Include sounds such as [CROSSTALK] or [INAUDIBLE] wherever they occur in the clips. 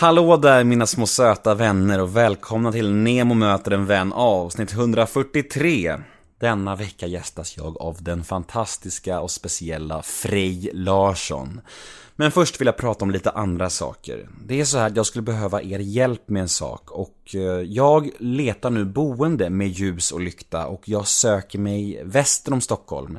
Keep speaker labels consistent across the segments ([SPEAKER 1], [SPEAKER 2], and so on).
[SPEAKER 1] Hallå där mina små söta vänner och välkomna till Nemo möter en vän avsnitt 143. Denna vecka gästas jag av den fantastiska och speciella Frej Larsson. Men först vill jag prata om lite andra saker. Det är så här att jag skulle behöva er hjälp med en sak och eh, jag letar nu boende med ljus och lykta och jag söker mig väster om Stockholm.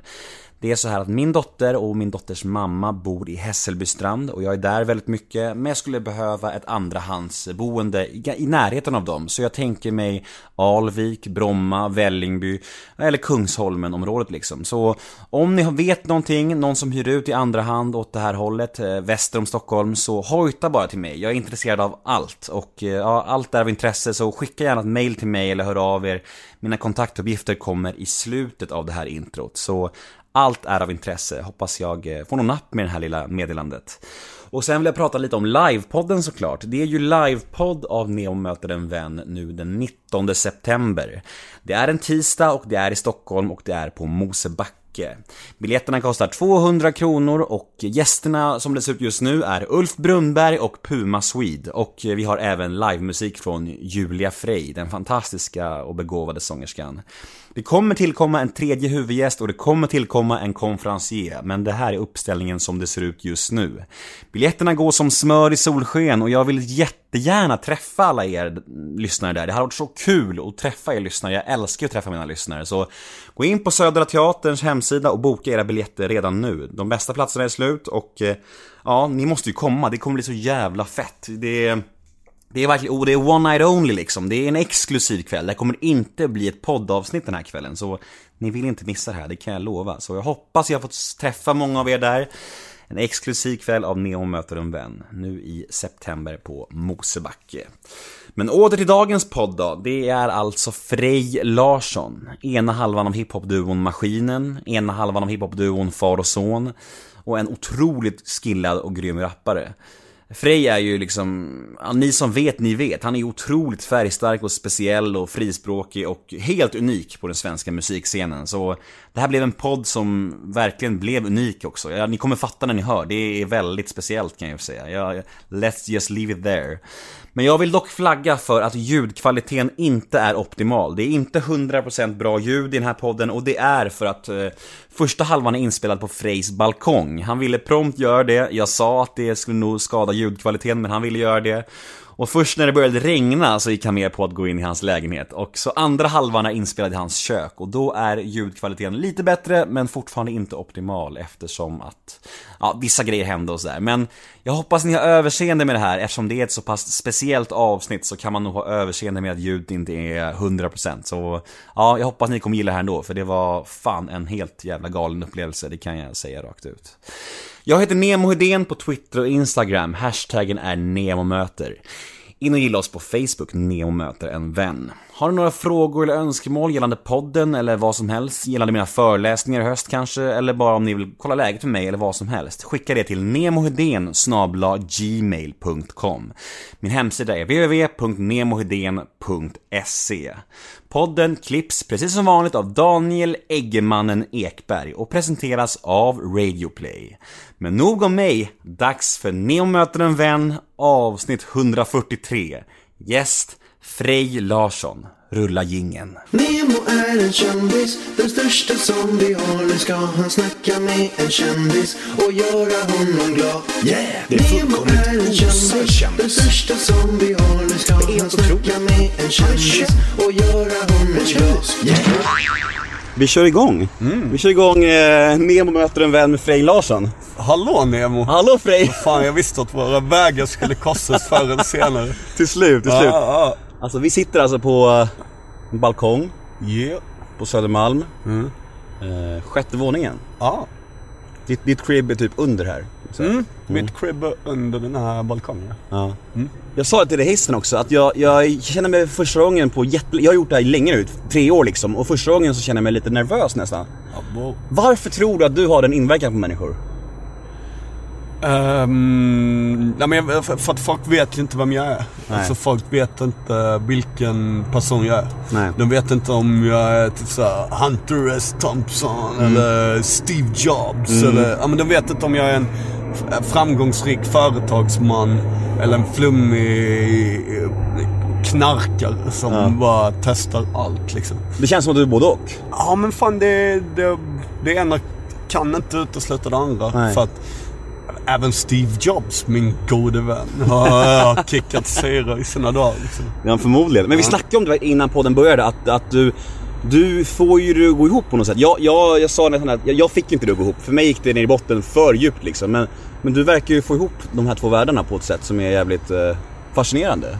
[SPEAKER 1] Det är så här att min dotter och min dotters mamma bor i Hässelbystrand och jag är där väldigt mycket men jag skulle behöva ett andrahandsboende i närheten av dem. Så jag tänker mig Alvik, Bromma, Vällingby eller Kungsholmen området liksom. Så om ni vet någonting, någon som hyr ut i andra hand åt det här hållet, eh, väster om Stockholm, så hojta bara till mig. Jag är intresserad av allt och eh, ja, allt är av intresse så skicka gärna ett mail till mig eller hör av er. Mina kontaktuppgifter kommer i slutet av det här introt. Så allt är av intresse, hoppas jag eh, får någon napp med det här lilla meddelandet. Och sen vill jag prata lite om livepodden såklart. Det är ju livepodd av Neo möter en vän nu den 19 september. Det är en tisdag och det är i Stockholm och det är på Mosebacke Biljetterna kostar 200 kronor och gästerna som det ser ut just nu är Ulf Brunnberg och Puma Swede och eh, vi har även livemusik från Julia Frey, den fantastiska och begåvade sångerskan. Det kommer tillkomma en tredje huvudgäst och det kommer tillkomma en konferencier, men det här är uppställningen som det ser ut just nu. Biljetterna går som smör i solsken och jag vill jättegärna träffa alla er lyssnare där. Det hade varit så kul att träffa er lyssnare, jag älskar att träffa mina lyssnare. Så gå in på Södra Teaterns hemsida och boka era biljetter redan nu. De bästa platserna är slut och eh, ja, ni måste ju komma, det kommer bli så jävla fett. Det är det är verkligen, och det är one night only liksom. Det är en exklusiv kväll. Det kommer inte bli ett poddavsnitt den här kvällen. Så ni vill inte missa det här, det kan jag lova. Så jag hoppas jag har fått träffa många av er där. En exklusiv kväll av Neo möter en vän. Nu i september på Mosebacke. Men åter till dagens podd då. Det är alltså Frej Larsson. Ena halvan av hiphopduon Maskinen. Ena halvan av hiphopduon Far och Son. Och en otroligt skillad och grym rappare. Frej är ju liksom, ni som vet, ni vet. Han är otroligt färgstark och speciell och frispråkig och helt unik på den svenska musikscenen. Så det här blev en podd som verkligen blev unik också. Ja, ni kommer fatta när ni hör, det är väldigt speciellt kan jag säga. Ja, let's just leave it there. Men jag vill dock flagga för att ljudkvaliteten inte är optimal. Det är inte 100% bra ljud i den här podden och det är för att eh, första halvan är inspelad på Frejs balkong. Han ville prompt göra det, jag sa att det skulle nog skada ljudkvaliteten men han ville göra det. Och först när det började regna så gick han med på att gå in i hans lägenhet. Och så andra halvan är inspelad i hans kök och då är ljudkvaliteten lite bättre men fortfarande inte optimal eftersom att ja, vissa grejer hände och sådär. Men jag hoppas ni har överseende med det här eftersom det är ett så pass speciellt avsnitt så kan man nog ha överseende med att ljudet inte är 100% Så ja, jag hoppas ni kommer gilla det här ändå för det var fan en helt jävla galen upplevelse, det kan jag säga rakt ut. Jag heter Nemo Hedén på Twitter och Instagram. Hashtaggen är NEMOMÖTER. In och gilla oss på Facebook, Nemo möter en vän. Har du några frågor eller önskemål gällande podden eller vad som helst? Gällande mina föreläsningar i höst kanske? Eller bara om ni vill kolla läget med mig eller vad som helst? Skicka det till nemohedén gmail.com Min hemsida är www.nemohedén.se Podden klipps precis som vanligt av Daniel Eggemannen Ekberg och presenteras av Radioplay. Men nog om mig, dags för Neo möter en vän avsnitt 143. Gäst Frej Larsson. Rulla gingen.
[SPEAKER 2] Nemo är en kändis, den största som vi har. Nu ska han snacka med en kändis och göra honom glad. Yeah!
[SPEAKER 3] Det är
[SPEAKER 2] Nemo är en kändis, den största som vi har. Nu ska han snacka med en kändis och göra honom glad. Yeah!
[SPEAKER 1] Vi kör igång. Vi kör igång eh, Nemo möter en vän med Frej Larsson.
[SPEAKER 3] Hallå Nemo!
[SPEAKER 1] Hallå Frej!
[SPEAKER 3] Fan jag visste att våra vägar skulle korsas förr eller senare. [LAUGHS]
[SPEAKER 1] Till slut, till slut.
[SPEAKER 3] ja,
[SPEAKER 1] Alltså vi sitter alltså på en balkong
[SPEAKER 3] yeah.
[SPEAKER 1] på Södermalm.
[SPEAKER 3] Mm.
[SPEAKER 1] Eh, sjätte våningen.
[SPEAKER 3] Ja.
[SPEAKER 1] Ditt, ditt crib är typ under här.
[SPEAKER 3] Mm. Mitt crib är under den här balkongen.
[SPEAKER 1] Ja. Jag sa till dig hissen också, att jag, jag känner mig första gången på jätte... Jag har gjort det här länge nu, tre år liksom. Och första gången så känner jag mig lite nervös nästan. Varför tror du att du har den inverkan på människor?
[SPEAKER 3] Ehm, nej, men för, att folk vet ju inte vem jag är.
[SPEAKER 1] Nej.
[SPEAKER 3] Alltså folk vet inte vilken person jag är.
[SPEAKER 1] Nej.
[SPEAKER 3] De vet inte om jag är typ såhär Hunter S. Thompson
[SPEAKER 1] Mm.
[SPEAKER 3] eller Steve Jobs eller, ja men de vet inte om jag är en f- framgångsrik företagsman Eller en flummig eh, knarkare som bara testar allt liksom.
[SPEAKER 1] Det känns som att du är både och.
[SPEAKER 3] Ja men fan det, det, det ena kan inte utesluta det andra.
[SPEAKER 1] Nej.
[SPEAKER 3] För att även Steve Jobs, min gode vän, har kickat sera i sina dagar. Liksom.
[SPEAKER 1] Ja, förmodligen. Men vi snackade om det innan podden började, att, att du, du får ju det att gå ihop på något sätt. Jag, jag, jag sa nästan att jag, jag fick inte det att gå ihop. För mig gick det ner i botten för djupt liksom. Men, men du verkar ju få ihop de här två världarna på ett sätt som är jävligt eh, fascinerande.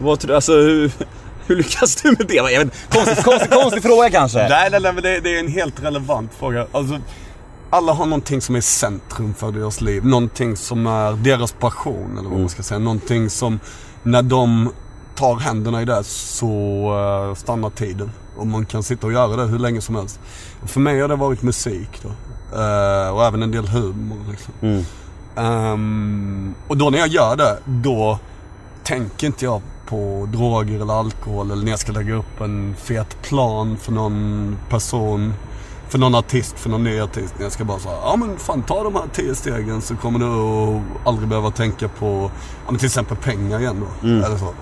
[SPEAKER 1] Vad tror du, alltså hur, [LAUGHS] hur lyckas du med det? Jag vet, konstig, konstig, konstig fråga kanske.
[SPEAKER 3] Nej, nej, nej, men det, det är en helt relevant fråga. Alltså, alla har någonting som är centrum för deras liv. Någonting som är deras passion, eller vad man ska säga. Någonting som, när de tar händerna i det så eh, stannar tiden. Och man kan sitta och göra det hur länge som helst. För mig har det varit musik då. Eh, och även en del humor liksom.
[SPEAKER 1] Mm.
[SPEAKER 3] Ehm, och då när jag gör det, då tänker inte jag på droger eller alkohol eller när jag ska lägga upp en fet plan för någon person, för någon artist, för någon ny artist. Jag ska bara säga, ja men fan ta de här tio stegen så kommer du aldrig behöva tänka på, ja men till exempel pengar igen då. Eller så.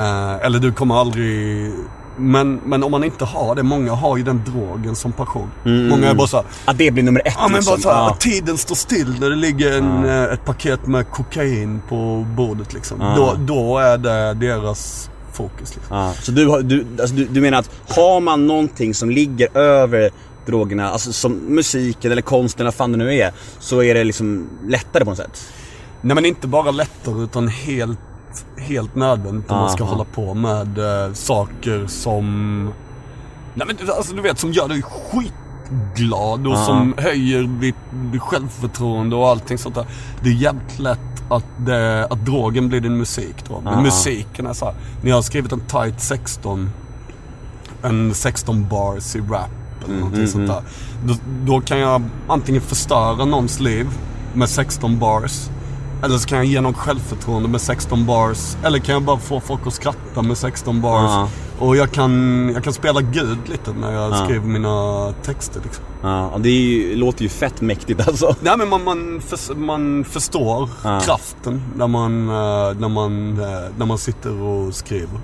[SPEAKER 3] Eh, eller du kommer aldrig men, men om man inte har det, många har ju den drogen som passion. Många är bara såhär,
[SPEAKER 1] Att det blir nummer ett
[SPEAKER 3] Ja men
[SPEAKER 1] liksom.
[SPEAKER 3] bara såhär,
[SPEAKER 1] Ja.
[SPEAKER 3] att tiden står still när det ligger en, eh, ett paket med kokain på bordet liksom.
[SPEAKER 1] Ja.
[SPEAKER 3] Då, då är det deras fokus liksom.
[SPEAKER 1] Ja, så du, du, alltså du, du menar att har man någonting som ligger över drogerna, alltså som musiken eller konsten eller vad fan det nu är, så är det liksom lättare på något sätt?
[SPEAKER 3] Nej men inte bara lättare utan helt, helt nödvändigt om man ska
[SPEAKER 1] Aha.
[SPEAKER 3] hålla på med eh, saker som... Nej men alltså du vet som gör dig skitglad och
[SPEAKER 1] Ja.
[SPEAKER 3] som höjer ditt, självförtroende och allting sånt där. Det är jävligt lätt att, det, att drogen blir din musik då. Men musiken är så här, när jag har skrivit en tight 16, en 16 bars i rap eller någonting sånt där. Då, då kan jag antingen förstöra någons liv med 16 bars. Eller så kan jag ge någon självförtroende med 16 bars. Eller kan jag bara få folk att skratta med 16 bars.
[SPEAKER 1] Ja.
[SPEAKER 3] Och jag kan, jag kan spela Gud lite när jag
[SPEAKER 1] Ja.
[SPEAKER 3] skriver mina texter liksom.
[SPEAKER 1] Ja, och det ju, låter ju fett mäktigt alltså.
[SPEAKER 3] Nej men man, man, förs- man förstår
[SPEAKER 1] Ja.
[SPEAKER 3] kraften när man, eh, när, man, eh, när man sitter och skriver.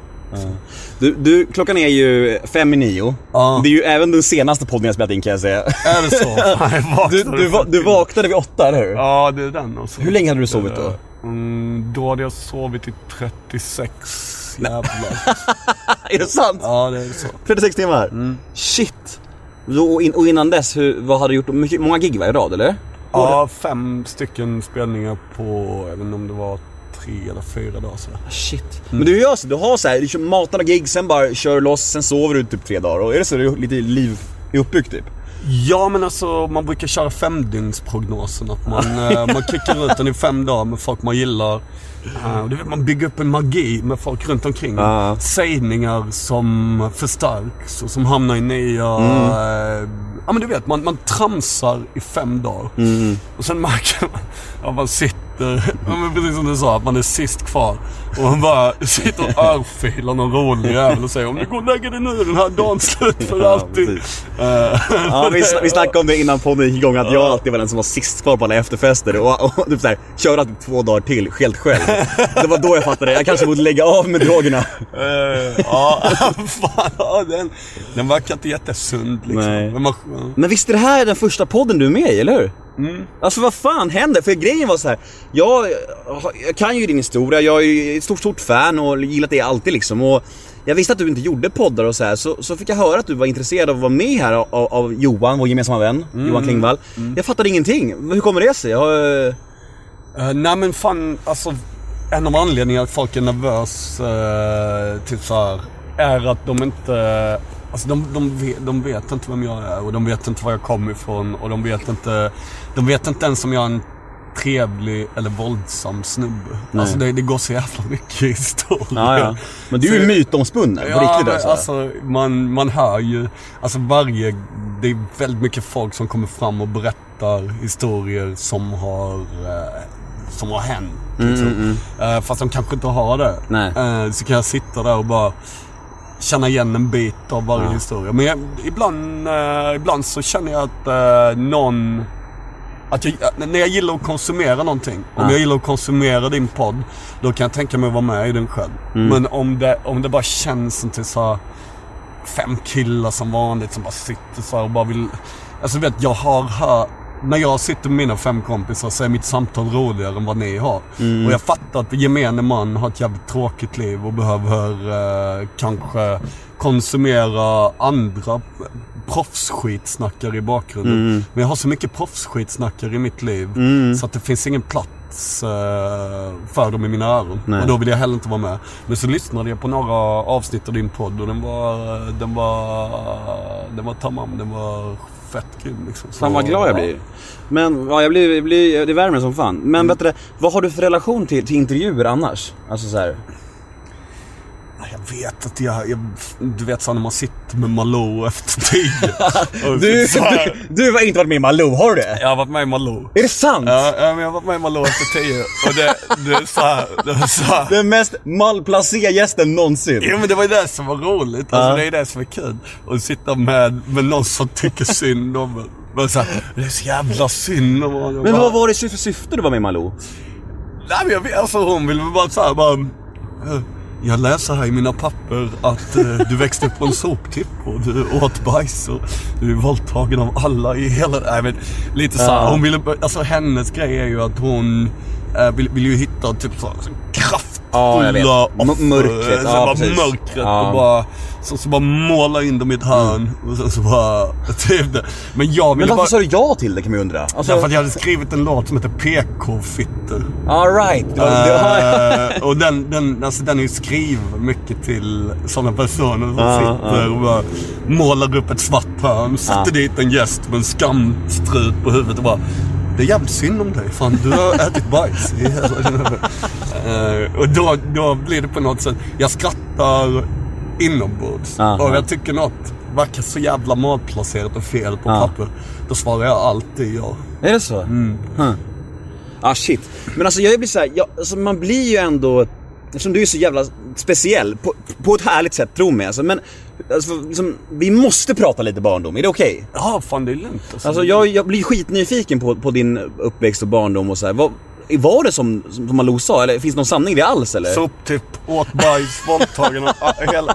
[SPEAKER 1] Du, du, klockan är ju fem i nio.
[SPEAKER 3] Ja.
[SPEAKER 1] Det är ju även den senaste podden jag spelat in kan jag säga.
[SPEAKER 3] Är det så? [LAUGHS]
[SPEAKER 1] Du, du, va- du vaknade vid åtta, eller hur?
[SPEAKER 3] Ja, det är den också.
[SPEAKER 1] Hur länge hade du sovit då?
[SPEAKER 3] Mm, då hade jag sovit i 36 jävlar. [LAUGHS]
[SPEAKER 1] Är det sant?
[SPEAKER 3] Ja, det är så.
[SPEAKER 1] 36 timmar? Shit! Då, och, in, och innan dess, hur, vad hade du gjort? Mycket, många gig var i rad, eller?
[SPEAKER 3] Ja, fem stycken spelningar på, jag vet inte om det var tre eller fyra dagar sådär.
[SPEAKER 1] Shit. Men du gör så, du har så här, du kör matande gig, sen bara kör loss, sen sover du typ tre dagar. Och är det så du lite liv är uppbyggt typ?
[SPEAKER 3] Ja men alltså man brukar köra femdygnsprognosen. Att man, eh, man kickar ut den i fem dagar med folk man gillar. Och du vet, man bygger upp en magi med folk runt omkring.
[SPEAKER 1] Ja.
[SPEAKER 3] Sägningar som förstärks och som hamnar i nya... Eh, ja men du vet, man, man tramsar i fem dagar. Och sen märker man att man sitter, ja, men precis som du sa, att man är sist kvar. Och man bara sitter och örfilar någon rolig jävel och säger om du går och lägger dig nu den här dagen slut för [LAUGHS]
[SPEAKER 1] Ja,
[SPEAKER 3] alltid. Eh,
[SPEAKER 1] Ja, vi, sn- vi snackade om det innan podden gick igång, att jag alltid var den som var sist kvar på alla efterfester och, och typ såhär, körde alltid två dagar till helt själv. Det var då jag fattade, jag kanske borde lägga av med drogerna.
[SPEAKER 3] Eh, ja, [LAUGHS] fan, ja, den, den verkar inte jättesund liksom.
[SPEAKER 1] Nej.
[SPEAKER 3] Men man, ja.
[SPEAKER 1] Men visst är det här den första podden du är med i, eller hur? Alltså vad fan händer? För grejen var så här. Jag, jag kan ju din historia, jag är ju ett stort, stort fan och gillat det alltid liksom. Och jag visste att du inte gjorde poddar och så här, så, så fick jag höra att du var intresserad av att vara med här av, av Johan, vår gemensamma vän, Johan Klingvall. Jag fattade ingenting. Hur kommer det sig? Jag, eh,
[SPEAKER 3] Eh, nej men fan, alltså en av anledningarna att folk är nervös uh, typ så här, är att de inte, alltså de, de, vet, de vet inte vem jag är och de vet inte var jag kommer ifrån och de vet inte, de vet inte ens om jag är en trevlig eller våldsam snubbe. Alltså det, det går så jävla mycket historia.
[SPEAKER 1] ja, ja. Men du är ju mytomspunnen på riktigt
[SPEAKER 3] men
[SPEAKER 1] alltså.
[SPEAKER 3] alltså man, man hör ju, alltså varje, det är väldigt mycket folk som kommer fram och berättar historier som har, eh, som har hänt. Liksom. Eh, fast de kanske inte har det.
[SPEAKER 1] Nej.
[SPEAKER 3] Eh, så kan jag sitta där och bara känna igen en bit av varje historia. Men jag, ibland, eh, ibland så känner jag att eh, någon Att jag, när jag gillar att konsumera någonting. Om
[SPEAKER 1] Ja.
[SPEAKER 3] jag gillar att konsumera din podd. Då kan jag tänka mig att vara med i den själv.
[SPEAKER 1] Mm.
[SPEAKER 3] Men om det, om det bara känns som till så här fem killar som vanligt som bara sitter så här och bara vill... Alltså vet jag har hört... När jag sitter med mina fem kompisar så är mitt samtal roligare än vad ni har.
[SPEAKER 1] Mm.
[SPEAKER 3] Och jag fattar att gemene man har ett jävligt tråkigt liv och behöver eh, kanske konsumera andra proffsskitsnackare i bakgrunden.
[SPEAKER 1] Mm.
[SPEAKER 3] Men jag har så mycket proffsskitsnackare i mitt liv så att det finns ingen plats eh, för dem i mina öron.
[SPEAKER 1] Nej.
[SPEAKER 3] Och då vill jag heller inte vara med. Men så lyssnade jag på några avsnitt av din podd och den var, den var, den var tamam, den var fett grym liksom. Så,
[SPEAKER 1] Fan vad glad jag blir. Men ja, jag blir, jag blir, det värmer som fan. Men vet du, vad har du för relation till, till intervjuer annars? Alltså så här.
[SPEAKER 3] Ja, Jag vet att jag, jag du vet så när man sitter med Malou efter tio. [LAUGHS]
[SPEAKER 1] Du, du, du har inte varit med i Malou, har du det?
[SPEAKER 3] Jag har varit med i Malou.
[SPEAKER 1] Är det sant?
[SPEAKER 3] Ja, men jag har varit med i Malou efter tio. Och det, det är så här, det är så här.
[SPEAKER 1] Den mest malplacerade gästen någonsin.
[SPEAKER 3] Jo men det var ju det som var roligt. Alltså det är det som är kul. Att sitta med, med någon som tycker synd om en. Men så här, det är så jävla synd om honom.
[SPEAKER 1] Men vad var det för syfte du var med i Malou?
[SPEAKER 3] Nej men jag vet, alltså hon ville bara såhär bara... Jag läser här i mina papper att eh, du växte upp på en soptipp och du åt bajs och du är våldtagen av alla i hela... Nej men lite såhär,
[SPEAKER 1] Ja.
[SPEAKER 3] hon ville, alltså hennes grej är ju att hon eh, vill, vill ju hitta typ så, så
[SPEAKER 1] Ja, jag vet. M- mörkret,
[SPEAKER 3] så
[SPEAKER 1] ja,
[SPEAKER 3] bara
[SPEAKER 1] precis.
[SPEAKER 3] mörkret
[SPEAKER 1] Ja.
[SPEAKER 3] och bara... Så, så bara måla in dem i ett hörn och så, så bara... [LAUGHS] Typ det. Men jag
[SPEAKER 1] Men
[SPEAKER 3] ville
[SPEAKER 1] varför
[SPEAKER 3] bara...
[SPEAKER 1] sa du ja till det kan man ju undra? Alltså,
[SPEAKER 3] Därför att jag hade skrivit en låt som heter PK-fitter.
[SPEAKER 1] alright. Var,
[SPEAKER 3] Eh, och den, den, alltså den är ju skriven mycket till sådana personer som
[SPEAKER 1] Ja,
[SPEAKER 3] sitter och bara målar upp ett svart hörn, sätter
[SPEAKER 1] Ja.
[SPEAKER 3] dit en gäst med en skamstrut på huvudet och bara det är jävligt synd om dig. Fan, du har ätit bajs. Eh, och då, då blir det på något sätt, jag skrattar inombords.
[SPEAKER 1] Ja,
[SPEAKER 3] och
[SPEAKER 1] ja.
[SPEAKER 3] jag tycker något verkar så jävla malplacerat och fel på
[SPEAKER 1] Ja.
[SPEAKER 3] papper. Då svarar jag alltid ja.
[SPEAKER 1] Är det så? Mm. Huh. Ah shit. Men alltså jag blir såhär, jag, alltså, man blir ju ändå, eftersom du är så jävla speciell, på, på ett härligt sätt, tro mig alltså. Men alltså, liksom, vi måste prata lite barndom, är det okej?
[SPEAKER 3] Ja, fan det är lugnt.
[SPEAKER 1] Alltså jag, jag blir skitnyfiken på, på din uppväxt och barndom och så här. Vad, var det som, som Malou sa, eller finns det någon sanning i det alls eller?
[SPEAKER 3] Soptipp, åt bajs, våldtagen och hela...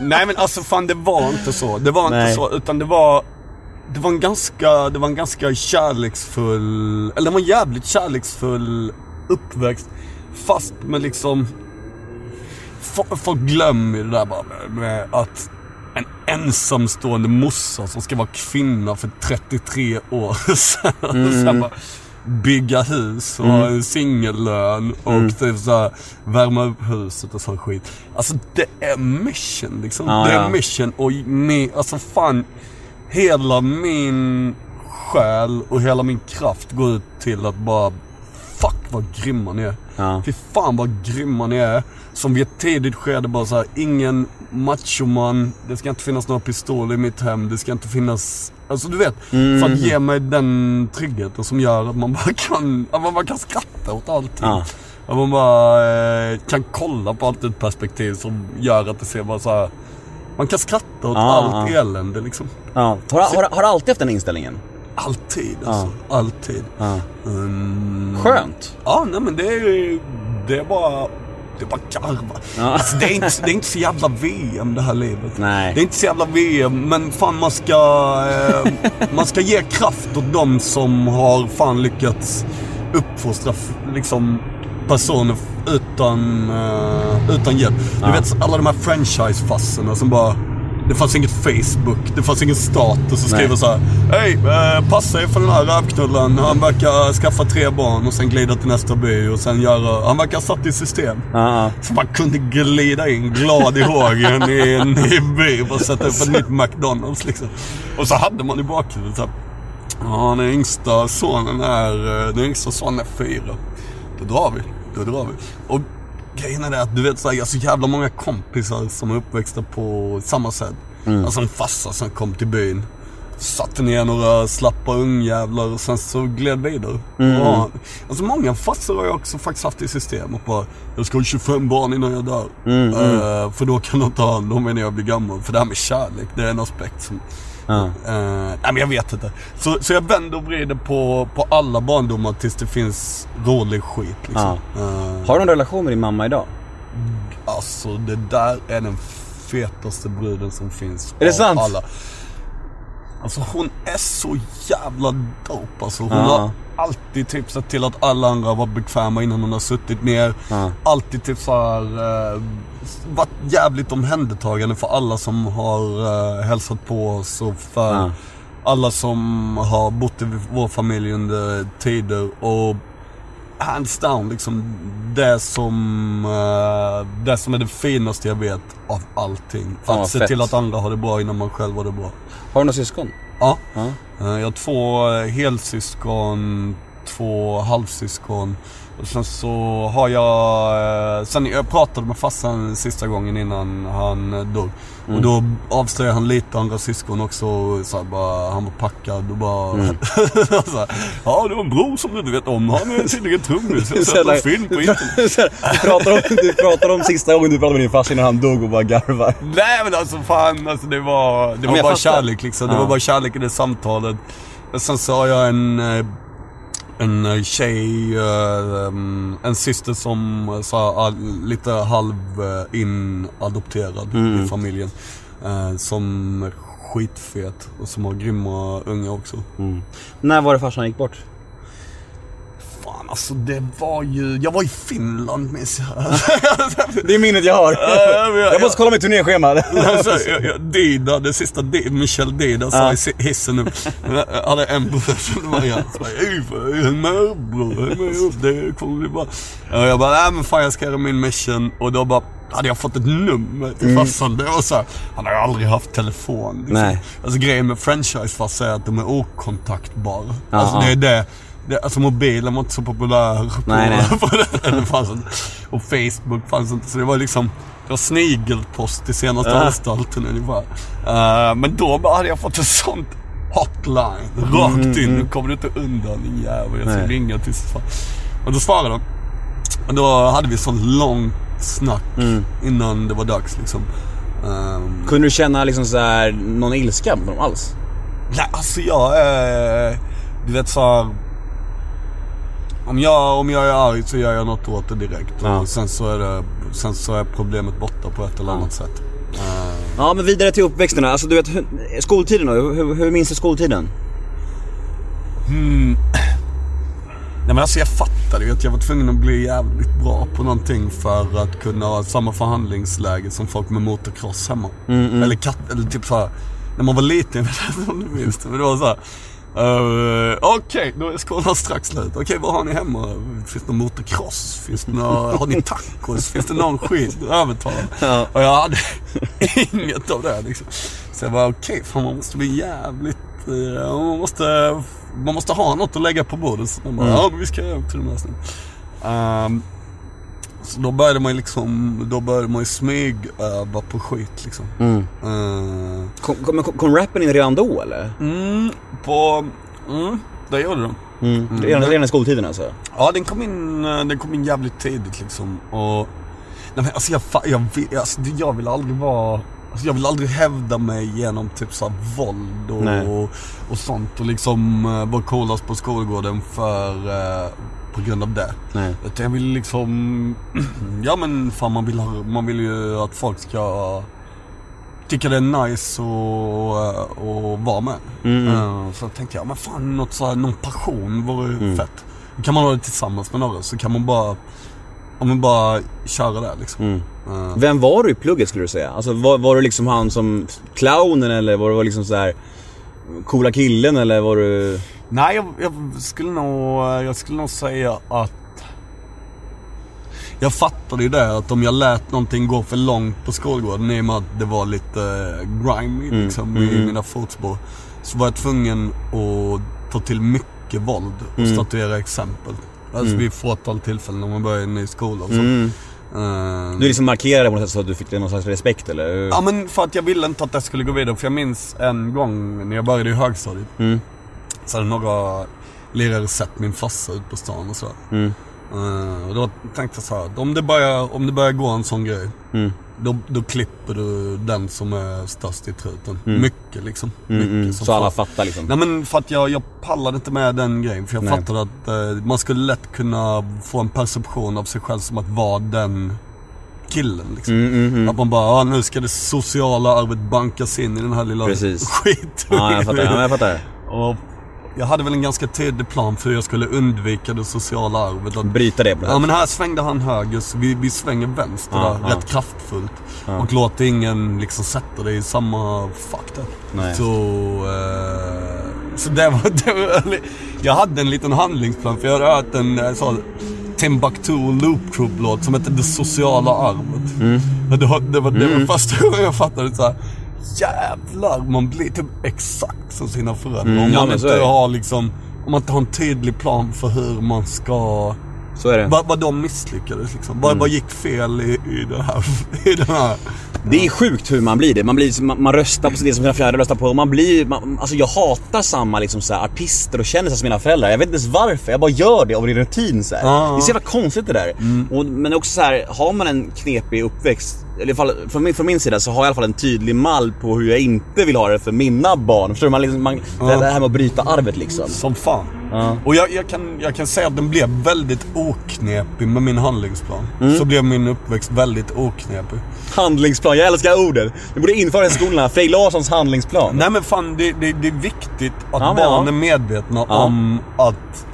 [SPEAKER 3] Nej men alltså fan det var inte så. Det var inte
[SPEAKER 1] Nej.
[SPEAKER 3] så. Utan det var... Det var en ganska, det var en ganska kärleksfull, eller det var en jävligt kärleksfull uppväxt. Fast med liksom... Folk, glömmer det där bara med, att en ensamstående morsa som ska vara kvinna för 33 år [LAUGHS] sedan. Bara bygga hus och ha en singellön och typ såhär värma upp huset och sån skit. Alltså det är mission liksom.
[SPEAKER 1] Ja,
[SPEAKER 3] det är
[SPEAKER 1] ja.
[SPEAKER 3] mission och min, alltså fan. Hela min själ och hela min kraft går ut till att bara Fuck vad grymma ni är.
[SPEAKER 1] Ja.
[SPEAKER 3] Fy fan vad grymma ni är. Som vid ett tidigt skede bara så här, ingen machoman, det ska inte finnas några pistoler i mitt hem, det ska inte finnas, alltså du vet.
[SPEAKER 1] Mm.
[SPEAKER 3] För att ge mig den tryggheten som gör att man bara kan, att man bara kan skratta åt allting.
[SPEAKER 1] Ja.
[SPEAKER 3] Att man bara eh, kan kolla på allt ur ett perspektiv som gör att det ser bara så här. Man kan skratta åt
[SPEAKER 1] Ja,
[SPEAKER 3] allt elände liksom.
[SPEAKER 1] Ja. Har, har, har du alltid haft den inställningen?
[SPEAKER 3] Alltid alltså. Alltid.
[SPEAKER 1] Ja.
[SPEAKER 3] Mm.
[SPEAKER 1] Skönt.
[SPEAKER 3] Ja, nej men det är det är bara, det är bara garva.
[SPEAKER 1] Ja.
[SPEAKER 3] Alltså, det, är inte, det är inte så jävla VM det här livet.
[SPEAKER 1] Nej.
[SPEAKER 3] Det är inte så jävla VM, men fan man ska, eh, man ska ge kraft åt de som har fan lyckats uppfostra liksom personer utan, eh, utan hjälp. Du
[SPEAKER 1] Ja.
[SPEAKER 3] vet alla de här franchise-fassorna som bara det fanns inget Facebook, det fanns ingen status som
[SPEAKER 1] Nej.
[SPEAKER 3] skriver så här. Hej, eh, passa er för den här rövknullen. Han verkar skaffa tre barn och sen glida till nästa by och sen göra... Han verkar satt i system.
[SPEAKER 1] Ja, ja.
[SPEAKER 3] Så man kunde glida in glad i hågen i en ny by och sätta upp ett nytt McDonalds liksom. Och så hade man i bakhuvudet såhär. Ja, den yngsta sonen är, eh, den yngsta sonen är fyra. Då drar vi, då drar vi. Och grejen är att du vet så här, jag har så jävla många kompisar som är uppväxta på samma sätt. Alltså en farsa som kom till byn. Satte ner några slappa ungjävlar och sen så gled vidare. Ja, alltså många farsor har jag också faktiskt haft i systemet. Bara, jag ska ha 25 barn innan jag dör. Eh, för då kan de ta hand om mig när jag blir gammal. För det här med kärlek, det är en aspekt som
[SPEAKER 1] Ja.
[SPEAKER 3] Eh, nej men jag vet inte. Så, så jag vänder och vrider på, på alla barndomar tills det finns rolig skit liksom. Eh,
[SPEAKER 1] Har du någon relation med din mamma idag?
[SPEAKER 3] Alltså det där är den fetaste bruden som finns.
[SPEAKER 1] Är det sant?
[SPEAKER 3] Alla. Alltså hon är så jävla dope alltså. Hon
[SPEAKER 1] Ja.
[SPEAKER 3] har alltid typ sett till att alla andra var bekväma innan hon har suttit ner.
[SPEAKER 1] Ja.
[SPEAKER 3] Alltid typ såhär eh, varit jävligt omhändertagande för alla som har eh, hälsat på oss och för
[SPEAKER 1] Ja.
[SPEAKER 3] alla som har bott i vår familj under tider. Och hands down liksom det som, eh, det som är det finaste jag vet av allting.
[SPEAKER 1] Fan, vad
[SPEAKER 3] att se
[SPEAKER 1] fett.
[SPEAKER 3] till att andra har det bra innan man själv har det bra.
[SPEAKER 1] Har du några syskon?
[SPEAKER 3] Ja.
[SPEAKER 1] Ja.
[SPEAKER 3] Eh, Jag har två eh, helsyskon, två halvsyskon. Och sen så har jag, eh, sen jag pratade med farsan sista gången innan han dog. Och då avslöjade han lite andra syskon också. Så bara, han var packad och bara... [LAUGHS] så här, ja, du har en bror som du inte vet om. Han är tydligen trummis. Jag har sett en film på internet.
[SPEAKER 1] du, pratar om, du pratar om sista gången du pratade med din farsa innan han dog och bara garvar.
[SPEAKER 3] Nej men alltså fan, alltså, det var, det var bara
[SPEAKER 1] fattar.
[SPEAKER 3] kärlek liksom. Det
[SPEAKER 1] Ja.
[SPEAKER 3] var bara kärlek i det samtalet. Och sen så har jag en, eh, en eh, tjej, eh, en syster som eh, så all- lite halv inadopterad
[SPEAKER 1] Mm.
[SPEAKER 3] i familjen. Som är skitfet och som har grymma unga också.
[SPEAKER 1] När var det farsan gick bort?
[SPEAKER 3] Fan alltså det var ju, jag var i Finland minns jag. [LAUGHS]
[SPEAKER 1] Det är minnet jag har.
[SPEAKER 3] Jag-
[SPEAKER 1] måste kolla mitt turnéschema.
[SPEAKER 3] Dida, det sista Dida, Michel Dida sa i hissen nu. Jag hade en bror som var jag. Så bara, "Ey, vad- häng med upp bror, häng med upp. Det kommer bli bra. Jag bara, nej men fan jag ska göra min mission. Och då bara, hade jag fått ett nummer till farsan. Det var så här, han har ju aldrig haft telefon. Liksom.
[SPEAKER 1] Nej.
[SPEAKER 3] Alltså grejen med franchisefarsa är att de är okontaktbara. Alltså det är det. Det alltså mobilen var inte så populär på,
[SPEAKER 1] Nej, nej. [LAUGHS]
[SPEAKER 3] på det, det fanns inte. Och Facebook fanns inte. Så det var liksom, det var snigelpost i senaste
[SPEAKER 1] Ja.
[SPEAKER 3] anstalten ungefär. Uh, men då hade jag fått ett sånt hotline. Rakt in. Nu kommer du inte undan din jävel. Jag ska
[SPEAKER 1] Nej.
[SPEAKER 3] ringa tills fan. Och då svarade de. Och då hade vi sånt långt snack innan det var dags liksom. Ehm,
[SPEAKER 1] Kunde du känna liksom så här, någon ilska mot dem alls?
[SPEAKER 3] Nej, alltså jag är... Du vet såhär... Om jag, om jag är arg så gör jag något åt det direkt.
[SPEAKER 1] Ja.
[SPEAKER 3] Och sen så, är det, sen så är problemet borta på ett eller annat sätt.
[SPEAKER 1] Ja men vidare till uppväxten. Alltså du vet, hur- skoltiden då? Hur, hur minns du skoltiden?
[SPEAKER 3] Nej men alltså jag fattade ju att jag var tvungen att bli jävligt bra på någonting för att kunna ha samma förhandlingsläge som folk med motocross hemma. Eller katt, eller typ såhär. När man var liten, [LAUGHS] jag vet inte om du minns det, men det var såhär. Uh, Okej, då är skolan strax slut. Okej, vad har ni hemma? Finns det någon motocross? Finns det någon, [LAUGHS] har ni tacos? Finns det någon skit? Övertala.
[SPEAKER 1] Ja.
[SPEAKER 3] Och jag hade [LAUGHS] inget av det liksom. Så jag bara, okej, fan man måste bli jävligt... eh, man, måste, man måste ha något att lägga på bordet. Så man bara, ja men vi ska göra till den här snön. Ehm, så då började man ju liksom, då började man ju smygöva på skit liksom. Ehm,
[SPEAKER 1] Kom, kom, kom, kom rappen in redan då eller?
[SPEAKER 3] mm, på, mm, det gjorde den.
[SPEAKER 1] Mm. Redan, redan i skoltiden alltså?
[SPEAKER 3] Ja, den kom in, eh, den kom in jävligt tidigt liksom. Och, nej men alltså jag, jag, vill, alltså, jag vill aldrig vara, alltså jag vill aldrig hävda mig genom typ så här våld
[SPEAKER 1] Nej.
[SPEAKER 3] och, och sånt. Och liksom uh, vara coolast på skolgården för, eh, på grund av det.
[SPEAKER 1] Nej.
[SPEAKER 3] Utan jag vill liksom, [CLEARS THROAT] ja men fan man vill, man vill ju att folk ska tycka det är nice och, och vara med.
[SPEAKER 1] Mm.
[SPEAKER 3] Så tänkte jag, men fan något så här, någon passion vore fett. Då kan man ha det tillsammans med några så kan man bara, om man bara köra där liksom.
[SPEAKER 1] Mm.
[SPEAKER 3] Eh,
[SPEAKER 1] Vem var du i plugget skulle du säga? Alltså var, var du liksom han som clownen eller var du liksom så här coola killen eller var du...
[SPEAKER 3] Nej, jag, jag, skulle nog, jag skulle nog säga att jag fattade ju det att om jag lät någonting gå för långt på skolgården i och med att det var lite eh, grimy liksom i mina fotspår. Så var jag tvungen att ta till mycket våld och statuera exempel. Alltså vid ett fåtal tillfällen när man börjar i en ny skola och så.
[SPEAKER 1] Mm.
[SPEAKER 3] Eh,
[SPEAKER 1] Du liksom markerade på något sätt så att du fick någon slags respekt eller?
[SPEAKER 3] Ja men för att jag ville inte att det skulle gå vidare. För jag minns en gång när jag började i högstadiet.
[SPEAKER 1] Mm.
[SPEAKER 3] Så hade några lirare sett min farsa ut på stan och så.
[SPEAKER 1] Mm.
[SPEAKER 3] Eh, och då tänkte jag så här, om det börjar, om det börjar gå en sån grej.
[SPEAKER 1] Mm.
[SPEAKER 3] då, då klipper du den som är störst i truten. Mycket liksom.
[SPEAKER 1] Mm,
[SPEAKER 3] Mycket
[SPEAKER 1] mm. Så alla fattar liksom.
[SPEAKER 3] Nej men för att jag, jag pallade inte med den grejen. För jag
[SPEAKER 1] Nej.
[SPEAKER 3] fattade att eh, man skulle lätt kunna få en perception av sig själv som att vara den killen liksom.
[SPEAKER 1] Mm, mm, mm.
[SPEAKER 3] Att man bara, ah, nu ska det sociala arvet bankas in i den här lilla
[SPEAKER 1] Precis. [LAUGHS]
[SPEAKER 3] skiten.
[SPEAKER 1] Ja, jag fattar. Ja, jag fattar.
[SPEAKER 3] Och jag hade väl en ganska tydlig plan för hur jag skulle undvika det sociala arvet. Att,
[SPEAKER 1] Bryta det på
[SPEAKER 3] ja men här svängde han höger så vi, vi svänger vänster
[SPEAKER 1] Ja,
[SPEAKER 3] där,
[SPEAKER 1] ja.
[SPEAKER 3] rätt kraftfullt. Och låter ingen liksom sätta dig i samma där.
[SPEAKER 1] Nej.
[SPEAKER 3] Så, eh, så det var, det var, jag hade en liten handlingsplan för jag hade hört en så, Timbuktu Loop Group-låt som hette Det sociala arvet.
[SPEAKER 1] Mm.
[SPEAKER 3] Det, var, det, var, det var första gången jag fattade så här. Jävlar, man blir typ exakt som sina föräldrar.
[SPEAKER 1] Mm,
[SPEAKER 3] om
[SPEAKER 1] ja,
[SPEAKER 3] man
[SPEAKER 1] så
[SPEAKER 3] inte har liksom, om man inte har en tydlig plan för hur man ska
[SPEAKER 1] Så är det.
[SPEAKER 3] vad, vad de misslyckades liksom.
[SPEAKER 1] Mm.
[SPEAKER 3] Vad, vad gick fel i, i det här? [LAUGHS] I den här.
[SPEAKER 1] Det är sjukt hur man blir det. Man, blir, man, man röstar på det som sina föräldrar röstar på. Man blir, man, alltså jag hatar samma liksom så här, artister och kändisar som mina föräldrar. Jag vet inte ens varför. Jag bara gör det av rutin. Så.
[SPEAKER 3] Ja.
[SPEAKER 1] Det är så jävla konstigt det där. Och, men också så här, har man en knepig uppväxt, eller i fall från min, från min sida så har jag i alla fall en tydlig mall på hur jag inte vill ha det för mina barn. Förstår du? Man, liksom, man, det, det här med att bryta arvet liksom.
[SPEAKER 3] Som fan.
[SPEAKER 1] Ja.
[SPEAKER 3] Och jag, jag, kan, jag kan säga att den blev väldigt oknepig med min handlingsplan.
[SPEAKER 1] Mm.
[SPEAKER 3] Så blev min uppväxt väldigt oknepig.
[SPEAKER 1] Handlingsplan, jag älskar orden. Vi borde införa i skolorna, Frej Larssons handlingsplan.
[SPEAKER 3] Nej men fan, det, det, det är viktigt att
[SPEAKER 1] Ja,
[SPEAKER 3] barn är medvetna
[SPEAKER 1] Ja.
[SPEAKER 3] om att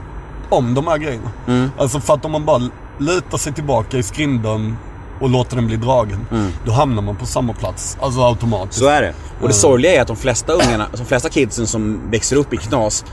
[SPEAKER 3] om de här grejerna.
[SPEAKER 1] Mm.
[SPEAKER 3] Alltså för att om man bara lutar sig tillbaka i skrindan och låter den bli dragen. Då hamnar man på samma plats. Alltså automatiskt.
[SPEAKER 1] Mm. Så är det. Och det sorgliga är att de flesta ungarna, de flesta kidsen som växer upp i knas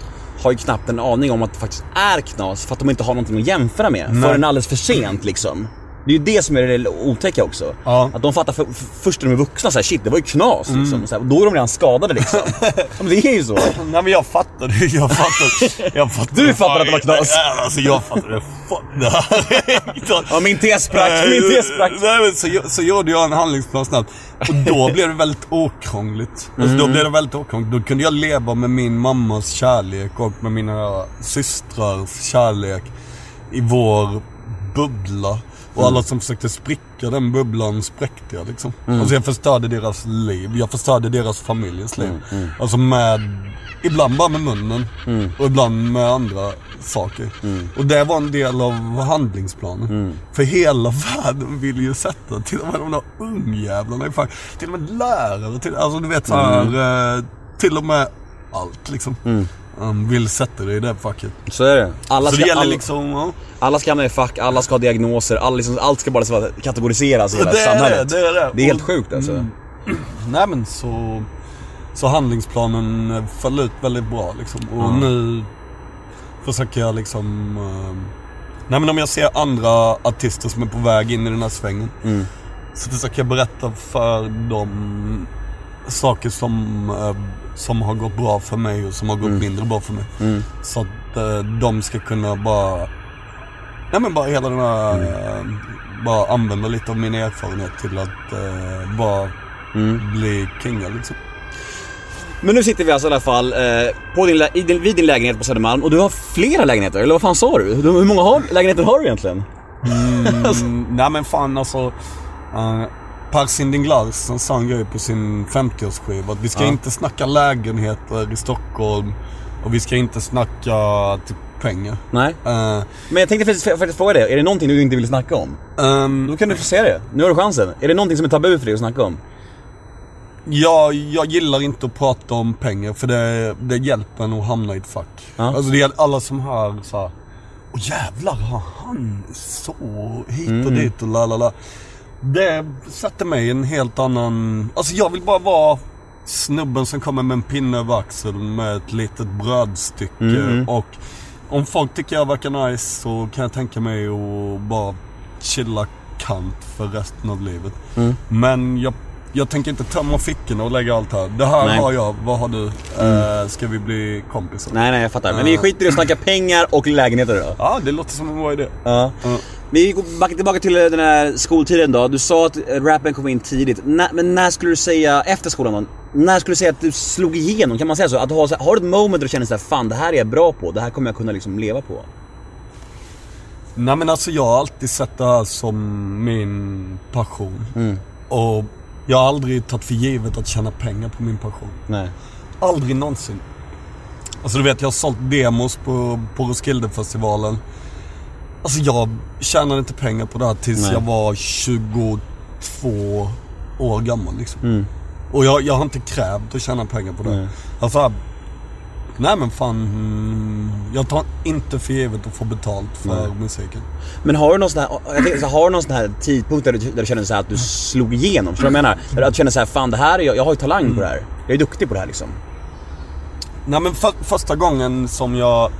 [SPEAKER 1] har ju knappt en aning om att det faktiskt är knas för att de inte har någonting att jämföra med
[SPEAKER 3] Nej.
[SPEAKER 1] förrän alldeles för sent liksom. Det är ju det som är det otäcka också.
[SPEAKER 3] Ja.
[SPEAKER 1] Att de fattar för, för, först när de är vuxna såhär, shit det var ju knas liksom. Så här, då är de redan skadade liksom. [LAUGHS] ja, men det är ju så. [CLEARS THROAT]
[SPEAKER 3] Nej men jag fattade, jag fattade. Jag fattade
[SPEAKER 1] Du fattade att det var knas?
[SPEAKER 3] Ja, alltså jag. Fuck det här.
[SPEAKER 1] Ja min tes sprack, min tes sprack.
[SPEAKER 3] Nej, men så, så gjorde jag en handlingsplan snabbt. Och då [LAUGHS] blev det väldigt okrångligt. Alltså då blev det väldigt okrångligt. Då kunde jag leva med min mammas kärlek och med mina systrars kärlek i vår bubbla. Och alla som försökte spricka den bubblan spräckte jag liksom. Alltså jag förstörde deras liv. Jag förstörde deras familjers liv. Alltså med, ibland bara med munnen. Och ibland med andra saker. Och det var en del av handlingsplanen. För hela [LAUGHS] världen vill ju sätta, till och med de där ungjävlarna i fack. Till och med lärare, till, alltså du vet så här, eh, till och med allt liksom. Um, vill sätta dig i det facket.
[SPEAKER 1] Så är det. Alla
[SPEAKER 3] Så
[SPEAKER 1] ska,
[SPEAKER 3] det gäller
[SPEAKER 1] alla,
[SPEAKER 3] liksom, ja.
[SPEAKER 1] alla ska hamna i fack, alla ska ha diagnoser, alla liksom, allt ska bara så vara kategoriseras i hela
[SPEAKER 3] Det är det,
[SPEAKER 1] samhället.
[SPEAKER 3] det är det.
[SPEAKER 1] Det är helt
[SPEAKER 3] Och-
[SPEAKER 1] sjukt alltså. [CLEARS THROAT]
[SPEAKER 3] Nej men så, så handlingsplanen eh, föll ut väldigt bra liksom. Och
[SPEAKER 1] Ja.
[SPEAKER 3] nu försöker jag liksom... eh, nej men om jag ser andra artister som är på väg in i den här svängen.
[SPEAKER 1] Mm.
[SPEAKER 3] Så försöker jag berätta för dem saker som, eh, som har gått bra för mig och som har gått mindre bra för mig.
[SPEAKER 1] Mm.
[SPEAKER 3] Så att eh, de ska kunna bara... Nej men bara hela den här... eh, bara använda lite av min erfarenhet till att eh, bara
[SPEAKER 1] Mm.
[SPEAKER 3] bli kinga liksom.
[SPEAKER 1] Men nu sitter vi alltså i alla fall eh, på din, i din, vid din lägenhet på Södermalm och du har flera lägenheter, eller vad fan sa du? Hur många har, lägenheter har du egentligen?
[SPEAKER 3] Mm, [LAUGHS] nej men fan alltså. Uh, Per Sinding sa en grej på sin 50-årsskiva. Att vi ska
[SPEAKER 1] Ja.
[SPEAKER 3] inte snacka lägenheter i Stockholm. Och vi ska inte snacka typ pengar.
[SPEAKER 1] Nej.
[SPEAKER 3] Uh,
[SPEAKER 1] Men jag tänkte faktiskt, faktiskt fråga dig, är det någonting du inte vill snacka om?
[SPEAKER 3] ehm,
[SPEAKER 1] Då kan du få säga det. Nu har du chansen. Är det någonting som är tabu för dig att snacka om?
[SPEAKER 3] Ja, jag gillar inte att prata om pengar för det, det hjälper en att hamna i ett fack.
[SPEAKER 1] Ja.
[SPEAKER 3] Alltså det gäller alla som hör såhär, Åh jävlar har han så hit och
[SPEAKER 1] Mm.
[SPEAKER 3] dit och la la la. Det sätter mig i en helt annan, alltså jag vill bara vara snubben som kommer med en pinne över axeln med ett litet brödstycke
[SPEAKER 1] Mm.
[SPEAKER 3] och om folk tycker jag verkar nice så kan jag tänka mig att bara chilla kant för resten av livet.
[SPEAKER 1] Mm.
[SPEAKER 3] Men jag, jag tänker inte tömma fickorna och lägga allt här. Det här
[SPEAKER 1] Nej.
[SPEAKER 3] har jag, vad har du? Eh, ska vi bli kompisar?
[SPEAKER 1] Nej, nej jag fattar. Men vi skiter i att snacka pengar och lägenheter då.
[SPEAKER 3] Ja, det låter som en bra idé.
[SPEAKER 1] Ja.
[SPEAKER 3] Ja.
[SPEAKER 1] Vi går tillbaka till den här skoltiden då. Du sa att eh, rappen kom in tidigt. Nä, men när skulle du säga, efter skolan då? När skulle du säga att du slog igenom? Kan man säga så? Att du har, du ett moment där du känner såhär, fan det här är jag bra på. Det här kommer jag kunna liksom leva på.
[SPEAKER 3] Nej men alltså jag har alltid sett det här som min passion. Och jag har aldrig tagit för givet att tjäna pengar på min passion.
[SPEAKER 1] Nej.
[SPEAKER 3] Aldrig någonsin. Alltså du vet, jag har sålt demos på, på Roskildefestivalen. Alltså jag tjänade inte pengar på det här tills
[SPEAKER 1] Nej.
[SPEAKER 3] jag var 22 år gammal liksom.
[SPEAKER 1] Mm.
[SPEAKER 3] Och jag, jag har inte krävt att tjäna pengar på det.
[SPEAKER 1] Nej.
[SPEAKER 3] Alltså, nej men fan. mm, Jag tar inte för givet att få betalt för
[SPEAKER 1] Nej.
[SPEAKER 3] musiken.
[SPEAKER 1] Men har du någon sån här, jag här, har du någon sån här tidpunkt där du, där du känner så här att du slog igenom? Förstår du vad jag menar? Där du känner så här, fan det här är jag, jag har ju talang på det här. Jag är duktig på det här liksom.
[SPEAKER 3] Nej men för, första gången som jag,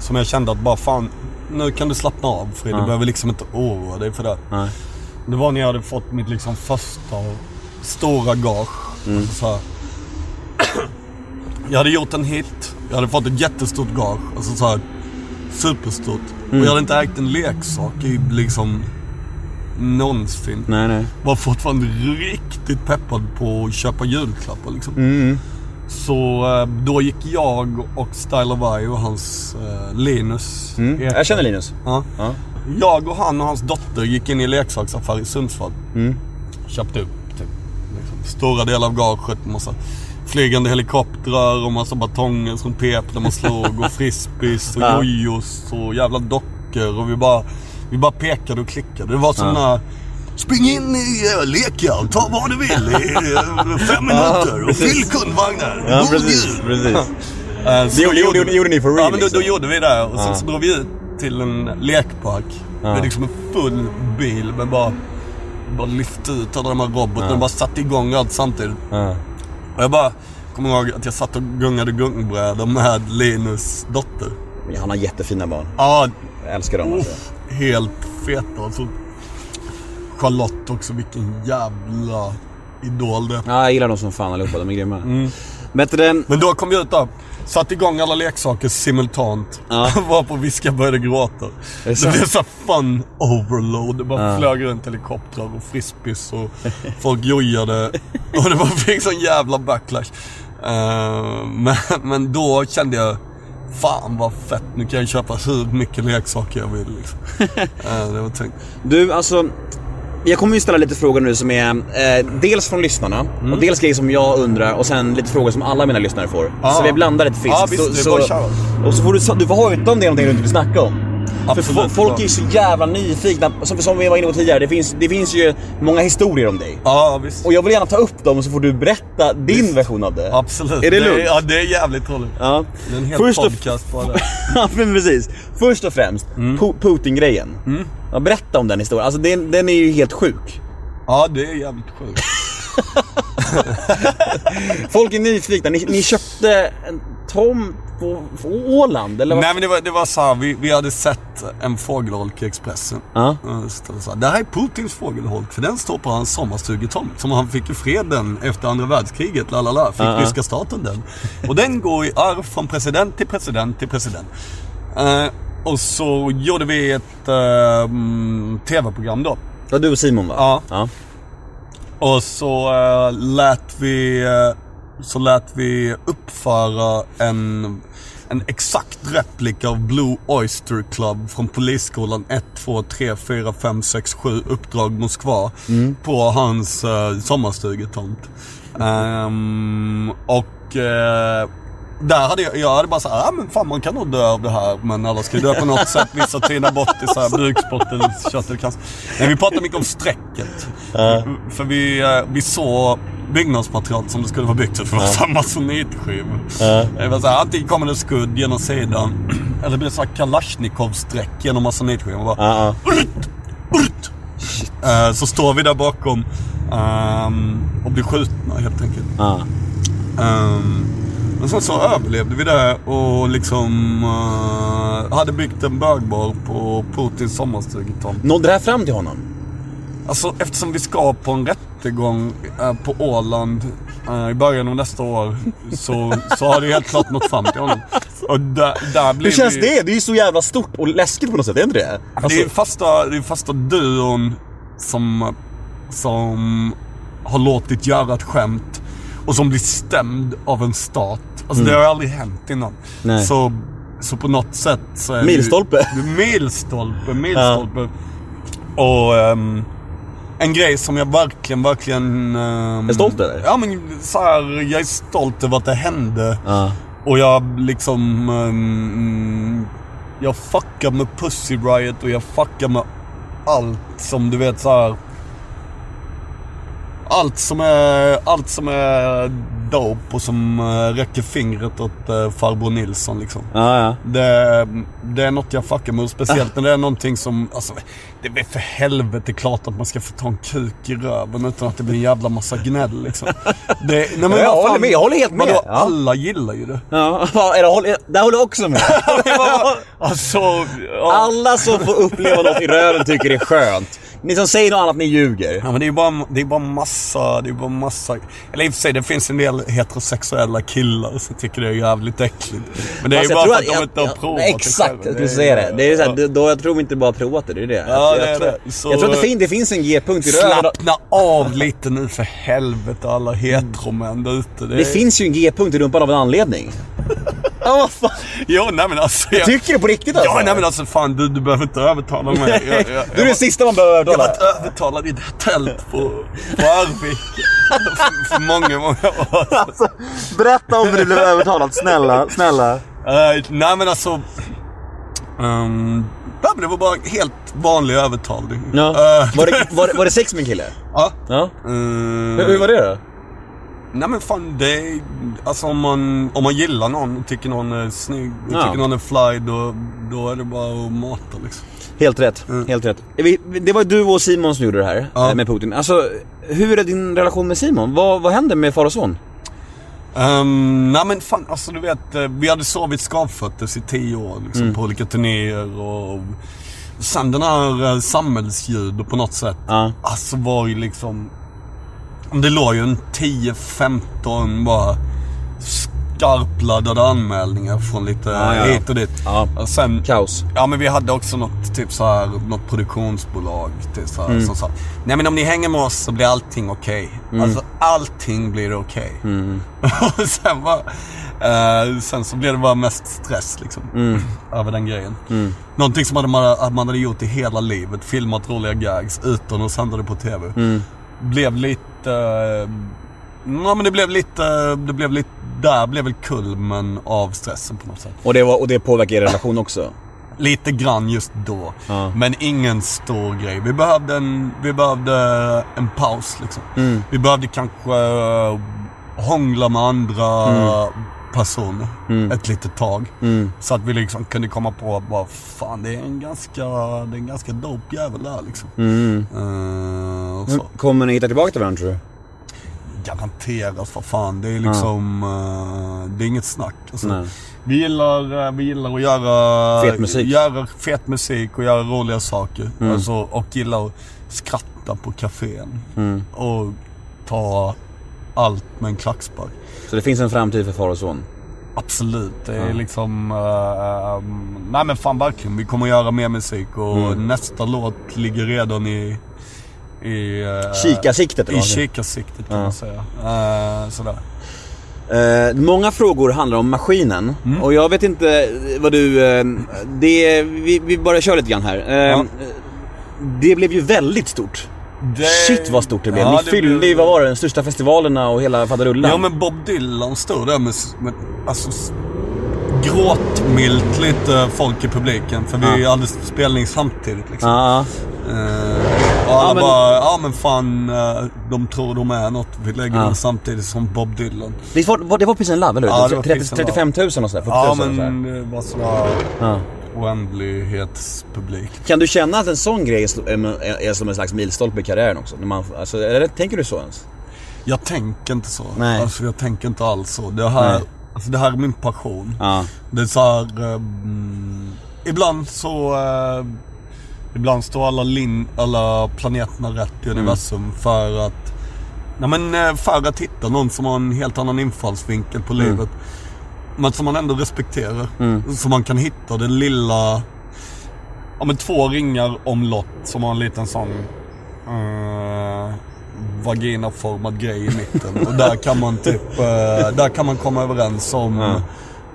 [SPEAKER 3] som jag kände att bara fan, nu kan du slappna av Fred. Du
[SPEAKER 1] Ja.
[SPEAKER 3] behöver liksom inte oroa dig för det.
[SPEAKER 1] Nej.
[SPEAKER 3] Det var när jag hade fått mitt liksom första stora gage.
[SPEAKER 1] Mm.
[SPEAKER 3] Alltså så här. Jag hade gjort en hit. Jag hade fått ett jättestort gage. Alltså så här, superstort.
[SPEAKER 1] Mm.
[SPEAKER 3] Och jag hade inte ägt en leksak i liksom någonsin.
[SPEAKER 1] Nej, nej.
[SPEAKER 3] Var fortfarande riktigt peppad på att köpa julklappar liksom.
[SPEAKER 1] Mm.
[SPEAKER 3] Så eh, då gick jag och Style Vai och hans eh, Linus.
[SPEAKER 1] Mm. Jag känner Linus.
[SPEAKER 3] Ja.
[SPEAKER 1] Ja.
[SPEAKER 3] Jag och han och hans dotter gick in i leksaksaffär i Sundsvall.
[SPEAKER 1] Mm.
[SPEAKER 3] Köpte upp typ, liksom, stora delar av gaget. Massa flygande helikoptrar och massa batonger som pep när man slog och [LAUGHS] frisbees och
[SPEAKER 1] Ja.
[SPEAKER 3] jojos och jävla dockor. Och vi bara, vi bara pekade och klickade. Det var som
[SPEAKER 1] Ja.
[SPEAKER 3] Spring in i uh, leken, ta vad du vill i eh, fem [LAUGHS] minuter och fyll kundvagnar.
[SPEAKER 1] Ja,
[SPEAKER 3] God
[SPEAKER 1] precis,
[SPEAKER 3] jul! [LAUGHS] Eh,
[SPEAKER 1] Det gjorde- gjorde- gjorde ni for real,
[SPEAKER 3] Ja, men då, då
[SPEAKER 1] liksom.
[SPEAKER 3] gjorde vi det. Och sen så drog vi ut till en lekpark.
[SPEAKER 1] Ja.
[SPEAKER 3] Med liksom en full bil med bara, bara lyfte ut alla de här robotarna
[SPEAKER 1] Ja.
[SPEAKER 3] bara satte igång allt samtidigt.
[SPEAKER 1] Ja.
[SPEAKER 3] Och jag bara kommer ihåg att jag satt och gungade gungbrädor med Linus dotter.
[SPEAKER 1] Han har jättefina barn.
[SPEAKER 3] Ja,
[SPEAKER 1] Jag älskar dem alltså.
[SPEAKER 3] uff, helt feta. Alltså, Charlotte också, vilken jävla idol det.
[SPEAKER 1] Ja, jag gillar dem som fan allihopa. De är grymma.
[SPEAKER 3] Mm.
[SPEAKER 1] Men den...
[SPEAKER 3] Men då kom vi ut där, satte igång alla leksaker simultant.
[SPEAKER 1] Ja. [LAUGHS]
[SPEAKER 3] var på viska började gråta.
[SPEAKER 1] det
[SPEAKER 3] Det blev så fun overload. Det bara
[SPEAKER 1] Ja.
[SPEAKER 3] flög runt helikoptrar och frisbees och folk jojade. [LAUGHS] Och det bara fick sån jävla backlash. Eh, men, men då kände jag, fan vad fett. Nu kan jag köpa hur mycket leksaker jag vill. Liksom. [LAUGHS] Eh, det var tänkt.
[SPEAKER 1] Du, alltså. Jag kommer ju ställa lite frågor nu som är eh, dels från lyssnarna
[SPEAKER 3] Mm.
[SPEAKER 1] och dels grejer som jag undrar och sen lite frågor som alla mina lyssnare får.
[SPEAKER 3] Ja.
[SPEAKER 1] Så vi blandar lite friskt.
[SPEAKER 3] Ja, visst,
[SPEAKER 1] så, så, och så får du, du får hojta om det är någonting du inte vill snacka om.
[SPEAKER 3] Absolut,
[SPEAKER 1] fo- folk är ju så jävla nyfikna. Som, som vi var inne på tidigare, det finns, det finns ju många historier om dig.
[SPEAKER 3] Ja, visst.
[SPEAKER 1] Och jag vill gärna ta upp dem så får du berätta din version av det.
[SPEAKER 3] Absolut.
[SPEAKER 1] Är det lugnt?
[SPEAKER 3] Ja, det är jävligt roligt.
[SPEAKER 1] Ja.
[SPEAKER 3] Det är en hel
[SPEAKER 1] Först
[SPEAKER 3] podcast bara. [LAUGHS]
[SPEAKER 1] Ja men precis. Först och främst,
[SPEAKER 3] Mm.
[SPEAKER 1] Pu- Putin-grejen. Ja, berätta om den historien. Alltså den, den är ju helt sjuk.
[SPEAKER 3] Ja, det är jävligt sjukt. [LAUGHS]
[SPEAKER 1] Folk är nyfikna. Ni, ni köpte en tomt på, på Åland eller vad?
[SPEAKER 3] Nej men det var, det var så här, vi, vi hade sett en fågelholk i Expressen.
[SPEAKER 1] Ja.
[SPEAKER 3] Stod det så här, Det här är Putins fågelholk för den står på hans sommarstugetomt. Som han fick i freden efter andra världskriget. Lalala, fick
[SPEAKER 1] Ja, ja.
[SPEAKER 3] ryska staten den. Och den går i arv från president till president till president. Eh, och så gjorde vi ett mm, tv-program då.
[SPEAKER 1] Var du och Simon va?
[SPEAKER 3] Ja.
[SPEAKER 1] ja.
[SPEAKER 3] Och så uh, lät vi eh, Så lät vi uppföra en En exakt replik av Blue Oyster Club från polisskolan 1, 2, 3, 4, 5, 6, 7 Uppdrag Moskva På hans uh, sommarstugetomt Ehm, Och eh, där hade jag, jag hade bara såhär, ja men fan man kan nog dö av det här men alla ska dö på något [LAUGHS] sätt. Vissa tynar bort i såhär bukspottelkörtelcancer. Men vi pratade mycket om strecket. För vi, eh, vi såg byggnadsmaterial som det skulle vara byggt för uh. samma sonitskivor. Det var såhär, antingen kommer det skudd genom sidan eller det blir såhär kalasjnikov-streck genom masonitskivan. Bara. Urt! Urt! Eh, Så står vi där bakom ehm, och blir skjutna helt enkelt. Um, men sen så överlevde vi det och liksom eh, hade byggt en bögbar på Putins sommarstugetomt.
[SPEAKER 1] Nådde det här fram till honom?
[SPEAKER 3] Alltså eftersom vi ska på en rättegång eh, på Åland eh, i början av nästa år så, så har det helt klart nått fram till honom. Och där, där
[SPEAKER 1] Hur
[SPEAKER 3] blev
[SPEAKER 1] känns
[SPEAKER 3] vi...
[SPEAKER 1] det? Det är ju så jävla stort och läskigt på något sätt, är inte det? Alltså,
[SPEAKER 3] Det är första, det är första duon som, som har låtit göra ett skämt och som blir stämd av en stat. Alltså det har aldrig hänt innan.
[SPEAKER 1] Mm. Nej.
[SPEAKER 3] Så, så på något sätt så är
[SPEAKER 1] Milstolpe.
[SPEAKER 3] Det, milstolpe, milstolpe. Och, ehm, en grej som jag verkligen, verkligen... ehm,
[SPEAKER 1] Är stolt över?
[SPEAKER 3] Ja men så här, jag är stolt över att det hände.
[SPEAKER 1] Ja.
[SPEAKER 3] Och jag liksom... ehm, jag fuckar med Pussy Riot och jag fuckar med allt som du vet så här. Allt som är, allt som är dope och som uh, räcker fingret åt uh, farbror Nilsson liksom.
[SPEAKER 1] Ja, ja.
[SPEAKER 3] Det, det är något jag fuckar med speciellt när det är någonting som, alltså det är för helvete klart att man ska få ta en kuk i röven utan att det blir en jävla massa gnäll liksom. Det, nej, men
[SPEAKER 1] Jag
[SPEAKER 3] fan,
[SPEAKER 1] håller med, jag håller helt med.
[SPEAKER 3] Vadå,
[SPEAKER 1] Ja.
[SPEAKER 3] alla gillar ju det.
[SPEAKER 1] Ja, [LAUGHS] det, håller- där håller jag också med. [LAUGHS] [LAUGHS]
[SPEAKER 3] Alltså, ja.
[SPEAKER 1] Alla som får uppleva något i röven tycker det är skönt. Ni som säger något annat, ni ljuger.
[SPEAKER 3] Ja men det är ju bara, det är bara massa, det är bara massa. Eller i och för sig det finns en del heterosexuella killar som tycker det är jävligt äckligt. Men det är
[SPEAKER 1] Alltså,
[SPEAKER 3] ju
[SPEAKER 1] jag
[SPEAKER 3] bara för att
[SPEAKER 1] att-
[SPEAKER 3] de
[SPEAKER 1] jag-
[SPEAKER 3] inte har provat
[SPEAKER 1] Nej,
[SPEAKER 3] det
[SPEAKER 1] Exakt, jag skulle säga det. det är så här,
[SPEAKER 3] ja.
[SPEAKER 1] det- då, jag tror inte bara provat det, det är det.
[SPEAKER 3] Ja,
[SPEAKER 1] jag,
[SPEAKER 3] det
[SPEAKER 1] tror,
[SPEAKER 3] det. Så-
[SPEAKER 1] jag tror att det, fin, det finns en G-punkt i röven.
[SPEAKER 3] Slappna av lite nu för helvete alla heteromän där ute.
[SPEAKER 1] Det finns ju en G-punkt i rumpan av en anledning. [LAUGHS] Ja, vad fan.
[SPEAKER 3] Jo nej men alltså. Jag...
[SPEAKER 1] Tycker du på riktigt alltså?
[SPEAKER 3] Ja nej men alltså fan du, du behöver inte övertala mig. [LAUGHS] Jag, jag, jag,
[SPEAKER 1] Du är det sista man behöver
[SPEAKER 3] jag har
[SPEAKER 1] övertala.
[SPEAKER 3] varit övertalad i det tält på, på Arvik. för, [LAUGHS] för många, många år sedan.
[SPEAKER 1] Berätta om du blev övertalad, snälla, snälla.
[SPEAKER 3] Eh, nej men alltså. Um, det var bara helt vanlig övertalning.
[SPEAKER 1] Ja.
[SPEAKER 3] Eh,
[SPEAKER 1] Var, det, [LAUGHS] var, var det sex med en kille?
[SPEAKER 3] ja.
[SPEAKER 1] Ja.
[SPEAKER 3] Eh,
[SPEAKER 1] Hur, hur var det då?
[SPEAKER 3] Nej men fan det är, Alltså om man, om man gillar någon och tycker någon är snygg och
[SPEAKER 1] Ja.
[SPEAKER 3] tycker någon är fly då, då är det bara att mata liksom.
[SPEAKER 1] Helt rätt, helt rätt. Det var du och Simon som gjorde det här
[SPEAKER 3] Ja.
[SPEAKER 1] eh, med Putin. Alltså, hur är din relation med Simon? Vad, vad händer med far och son?
[SPEAKER 3] Um, nej men fan alltså du vet, eh, vi hade sovit skavfötters i tio år liksom,
[SPEAKER 1] Mm.
[SPEAKER 3] på olika turnéer och sen den här uh, samhällsljud på något sätt.
[SPEAKER 1] Ja.
[SPEAKER 3] Alltså var ju liksom, det låg ju en 10-15 bara skarpladdade anmälningar från lite
[SPEAKER 1] Ja, ja,
[SPEAKER 3] hit och dit.
[SPEAKER 1] Ja.
[SPEAKER 3] Och sen,
[SPEAKER 1] Kaos.
[SPEAKER 3] Ja men vi hade också något, typ så här, något produktionsbolag typ så här,
[SPEAKER 1] Mm.
[SPEAKER 3] som sa Nej men om ni hänger med oss så blir allting okej.
[SPEAKER 1] Mm.
[SPEAKER 3] Alltså allting blir okej. [LAUGHS] och sen bara, eh, sen så blev det bara mest stress liksom.
[SPEAKER 1] Mm.
[SPEAKER 3] Över den grejen. Någonting som hade man, att man hade gjort i hela livet. Filmat roliga gags utan att sända det på TV.
[SPEAKER 1] Mm.
[SPEAKER 3] Blev lite, eh, ja men det blev lite, det blev lite, där blev väl kulmen av stressen på något sätt.
[SPEAKER 1] Och det, var, och det påverkar er relation också?
[SPEAKER 3] Lite grann just då.
[SPEAKER 1] Ja.
[SPEAKER 3] Men ingen stor grej. Vi behövde en, vi behövde en paus liksom.
[SPEAKER 1] Mm.
[SPEAKER 3] Vi behövde kanske uh, hångla med andra personer ett litet tag.
[SPEAKER 1] Mm.
[SPEAKER 3] Så att vi liksom kunde komma på att bara, fan det är en ganska, det är en ganska dope jävel där liksom.
[SPEAKER 1] Mm.
[SPEAKER 3] Eh, så.
[SPEAKER 1] Kommer ni hitta tillbaka till varandra tror du?
[SPEAKER 3] Garanterat för fan. Det är liksom, eh, det är inget snack. Alltså, vi, gillar, eh, vi gillar att göra
[SPEAKER 1] Fet musik.
[SPEAKER 3] göra fet musik och göra roliga saker.
[SPEAKER 1] Mm.
[SPEAKER 3] Alltså, och gillar att skratta på kafén.
[SPEAKER 1] Mm.
[SPEAKER 3] Och ta allt med en klackspark.
[SPEAKER 1] Så det finns en framtid för far och son?
[SPEAKER 3] Absolut. Det är
[SPEAKER 1] Ja.
[SPEAKER 3] liksom... eh, nej men fan verkligen. Vi kommer göra mer musik och
[SPEAKER 1] Mm.
[SPEAKER 3] nästa låt ligger redan i... I, uh,
[SPEAKER 1] Kikarsiktet
[SPEAKER 3] I kikarsiktet kan
[SPEAKER 1] Ja.
[SPEAKER 3] man säga. Uh, sådär.
[SPEAKER 1] Eh, många frågor handlar om maskinen
[SPEAKER 3] Mm.
[SPEAKER 1] och jag vet inte vad du... Eh, det, vi, vi bara kör lite grann här. Eh,
[SPEAKER 3] Ja.
[SPEAKER 1] Det blev ju väldigt stort.
[SPEAKER 3] Det-
[SPEAKER 1] Shit vad stort det blev.
[SPEAKER 3] Ja,
[SPEAKER 1] Ni fyllde
[SPEAKER 3] blev-
[SPEAKER 1] vad var det, de största festivalerna och hela faderullan.
[SPEAKER 3] Ja men Bob Dylan stod där med, med alltså, gråtmilt lite folk i publiken. För vi
[SPEAKER 1] Ja.
[SPEAKER 3] hade spelning samtidigt liksom.
[SPEAKER 1] Ja,
[SPEAKER 3] Eh, och alla
[SPEAKER 1] Ja, men-
[SPEAKER 3] bara, ja men fan, eh, de tror de är något. Vi lägger
[SPEAKER 1] Ja.
[SPEAKER 3] den samtidigt som Bob Dylan.
[SPEAKER 1] det var, det var Peace and Love, eller hur?
[SPEAKER 3] Ja, det var
[SPEAKER 1] 30,
[SPEAKER 3] Peace and Love.
[SPEAKER 1] 35 000 och sådär, 40 000
[SPEAKER 3] Ja
[SPEAKER 1] och sådär.
[SPEAKER 3] men det var sådär
[SPEAKER 1] Ja.
[SPEAKER 3] oändlighetspublik.
[SPEAKER 1] Kan du känna att en sån grej är som en slags milstolpe i karriären också? När man, alltså, eller, tänker du så ens?
[SPEAKER 3] Jag tänker inte så.
[SPEAKER 1] Nej.
[SPEAKER 3] Alltså jag tänker inte alls så. Det här,
[SPEAKER 1] Nej.
[SPEAKER 3] alltså, det här är min passion.
[SPEAKER 1] Ja.
[SPEAKER 3] Det är så här, ehm, ibland så... eh, ibland står alla, lin, alla planeterna rätt i universum för att... Nej men eh, för att hitta någon som har en helt annan infallsvinkel på livet. Men som man ändå respekterar. Så man kan hitta det lilla... Ja men två ringar omlott som har en liten sån... Uh, vaginaformad grej i mitten. Och där kan man typ... eh, där kan man komma överens om...
[SPEAKER 1] Ja.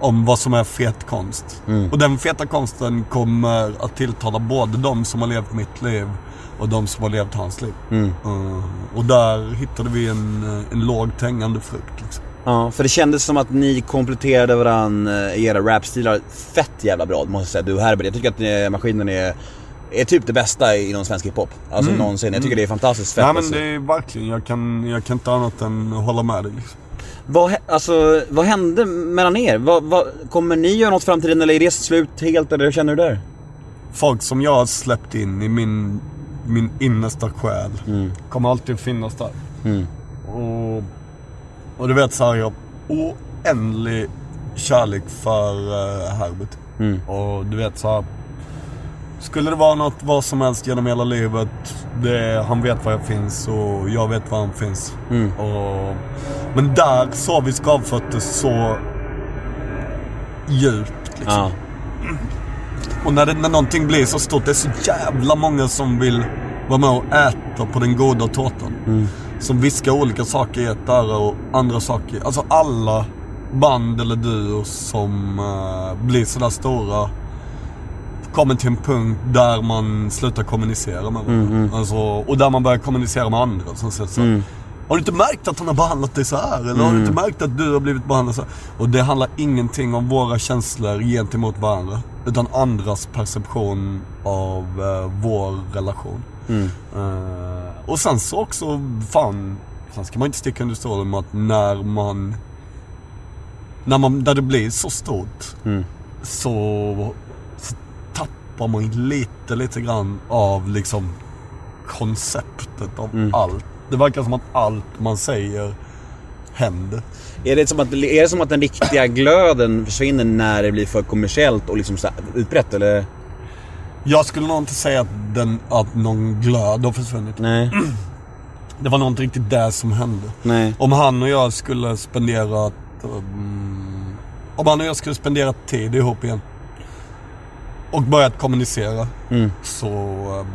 [SPEAKER 3] Om vad som är fet konst. Och den feta konsten kommer att tilltala både de som har levt mitt liv och de som har levt hans liv.
[SPEAKER 1] Mm.
[SPEAKER 3] Eh, och där hittade vi en, eh, en lågt hängande frukt liksom.
[SPEAKER 1] Ja, för det kändes som att ni kompletterade varandra i era rapstilar fett jävla bra måste jag säga, du och Herbert. Jag tycker att eh, maskinen är, är typ det bästa inom svensk hiphop. Alltså någonsin. Jag tycker det är fantastiskt fett.
[SPEAKER 3] Nej men
[SPEAKER 1] alltså.
[SPEAKER 3] det är verkligen, jag kan, jag kan inte annat än hålla med dig. Liksom.
[SPEAKER 1] Vad, alltså, vad hände mellan er? Vad, vad, kommer ni göra något i framtiden eller är det slut helt eller hur känner du där?
[SPEAKER 3] Folk som jag har släppt in i min, min innersta själ kommer alltid finnas där.
[SPEAKER 1] Mm.
[SPEAKER 3] Och, och du vet så här, jag har oändlig kärlek för uh, Herbert.
[SPEAKER 1] Mm.
[SPEAKER 3] Och du vet så här, Skulle det vara något, vad som helst genom hela livet. Det, han vet var jag finns och jag vet var han finns.
[SPEAKER 1] Mm.
[SPEAKER 3] Och, men där så vi skavfötter så djupt liksom.
[SPEAKER 1] Ja.
[SPEAKER 3] Och när, det, när någonting blir så stort, det är så jävla många som vill vara med och äta på den goda tårtan. Som viskar olika saker i ett öra och andra saker. Alltså alla band eller duos som eh, blir sådär stora kommer till en punkt där man slutar kommunicera med varandra. Alltså, och där man börjar kommunicera med andra. Som säger så här, Har du inte märkt att han har behandlat dig så här? Eller har du inte märkt att du har blivit behandlad så här? Och det handlar ingenting om våra känslor gentemot varandra. Utan andras perception av eh, vår relation. Eh, och sen så också, fan, sen ska man inte sticka under stolen med att när man, när man, där det blir så stort, så, så tappar man lite, lite grann av liksom konceptet av allt. Det verkar som att allt man säger händer.
[SPEAKER 1] Är det, som att, är det som att den riktiga glöden försvinner när det blir för kommersiellt och liksom så utbrett eller?
[SPEAKER 3] Jag skulle nog inte säga att, den, att någon glöd har försvunnit.
[SPEAKER 1] Nej.
[SPEAKER 3] Det var nog inte riktigt det som hände.
[SPEAKER 1] Nej.
[SPEAKER 3] Om han och jag skulle spendera... Um, om han och jag skulle spendera tid ihop igen. Och börjat kommunicera.
[SPEAKER 1] Mm.
[SPEAKER 3] Så, um,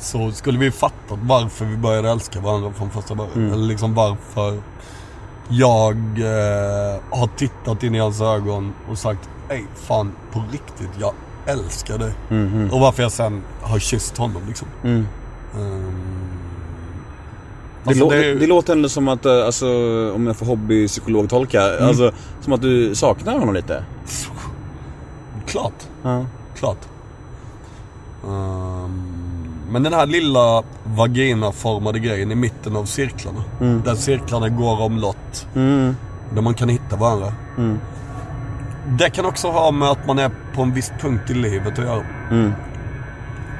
[SPEAKER 3] så skulle vi fattat varför vi började älska varandra från första början.
[SPEAKER 1] Mm.
[SPEAKER 3] Eller liksom varför jag eh, har tittat in i hans ögon och sagt Ey fan på riktigt, jag älskar dig. Och varför jag sen har kysst honom liksom.
[SPEAKER 1] Mm.
[SPEAKER 3] Ehm,
[SPEAKER 1] Det,
[SPEAKER 3] Alltså,
[SPEAKER 1] lå-
[SPEAKER 3] det
[SPEAKER 1] det låter ändå som att, eh, alltså, om jag får hobbypsykologtolka,
[SPEAKER 3] Mm.
[SPEAKER 1] alltså som att du saknar honom lite.
[SPEAKER 3] Klart.
[SPEAKER 1] Ja.
[SPEAKER 3] Klart. Ehm, men den här lilla vaginaformade grejen i mitten av cirklarna. Där cirklarna går omlott.
[SPEAKER 1] Mm.
[SPEAKER 3] Där man kan hitta varandra.
[SPEAKER 1] Mm.
[SPEAKER 3] Det kan också ha med att man är på en viss punkt i livet att göra.
[SPEAKER 1] Mm.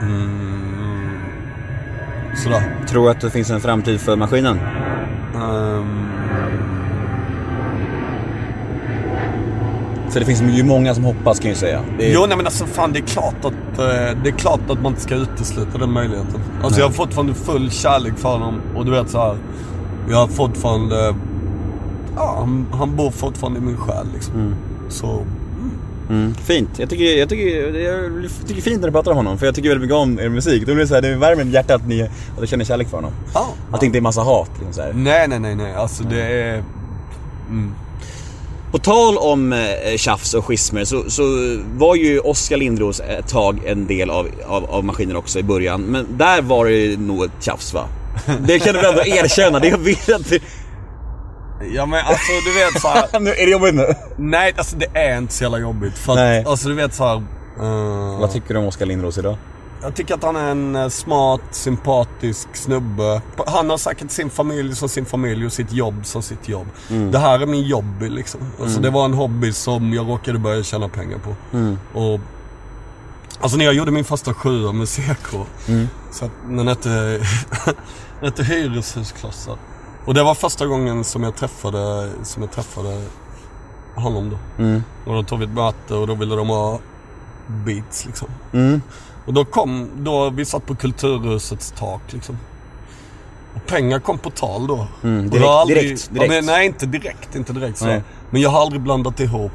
[SPEAKER 3] Mm. Sådär.
[SPEAKER 1] Tror att det finns en framtid för maskinen?
[SPEAKER 3] Ehm,
[SPEAKER 1] För det finns ju många som hoppas kan jag ju säga. Är,
[SPEAKER 3] Jo, nej men alltså fan det är klart att, eh, det är klart att man inte ska utesluta den möjligheten. Alltså jag har fortfarande full kärlek för honom och du vet så här. Jag har fortfarande, ja han, han bor fortfarande i min själ liksom. Så,
[SPEAKER 1] mm, fint. Jag tycker, jag, tycker, jag tycker fint när du pratar om honom, för jag tycker väldigt mycket om er musik. Det blir så här, det värmer i hjärtat att ni, att känner kärlek för honom.
[SPEAKER 3] ja.
[SPEAKER 1] Att det inte är massa hat. Liksom så här.
[SPEAKER 3] Nej, nej, nej, nej. Alltså det är,
[SPEAKER 1] På tal om eh, tjafs och schismer så, så var ju Oskar Lindros ett tag en del av, av, av maskinen också i början. Men där var det nog ett tjafs va? Det kan du väl ändå erkänna? Det jag vet att det...
[SPEAKER 3] ja men alltså du vet så här, [LAUGHS]
[SPEAKER 1] nu, är det jobbigt nu?
[SPEAKER 3] nej alltså det är inte så jävla jobbigt. För
[SPEAKER 1] Nej.
[SPEAKER 3] att, alltså du vet så här. eh,
[SPEAKER 1] Vad tycker du om Oskar Lindros idag?
[SPEAKER 3] Jag tycker att han är en eh, smart, sympatisk snubbe. Han har säkert sin familj som sin familj och sitt jobb som sitt jobb. Det här är min hobby liksom. Alltså det var en hobby som jag råkade börja tjäna pengar på. Och, alltså när jag gjorde min första sjua med CK. Så att den hette, [LAUGHS] den hette Hyreshusklossar. Och det var första gången som jag träffade, som jag träffade honom då. Och då tog vi ett möte och då ville de ha beats liksom. Och då kom, då vi satt på Kulturhusets tak liksom. Och pengar kom på tal då.
[SPEAKER 1] Mm, direkt-
[SPEAKER 3] aldrig,
[SPEAKER 1] direkt,
[SPEAKER 3] Ja,
[SPEAKER 1] direkt.
[SPEAKER 3] men, nej, inte direkt, inte direkt så.
[SPEAKER 1] Nej.
[SPEAKER 3] Men jag har aldrig blandat ihop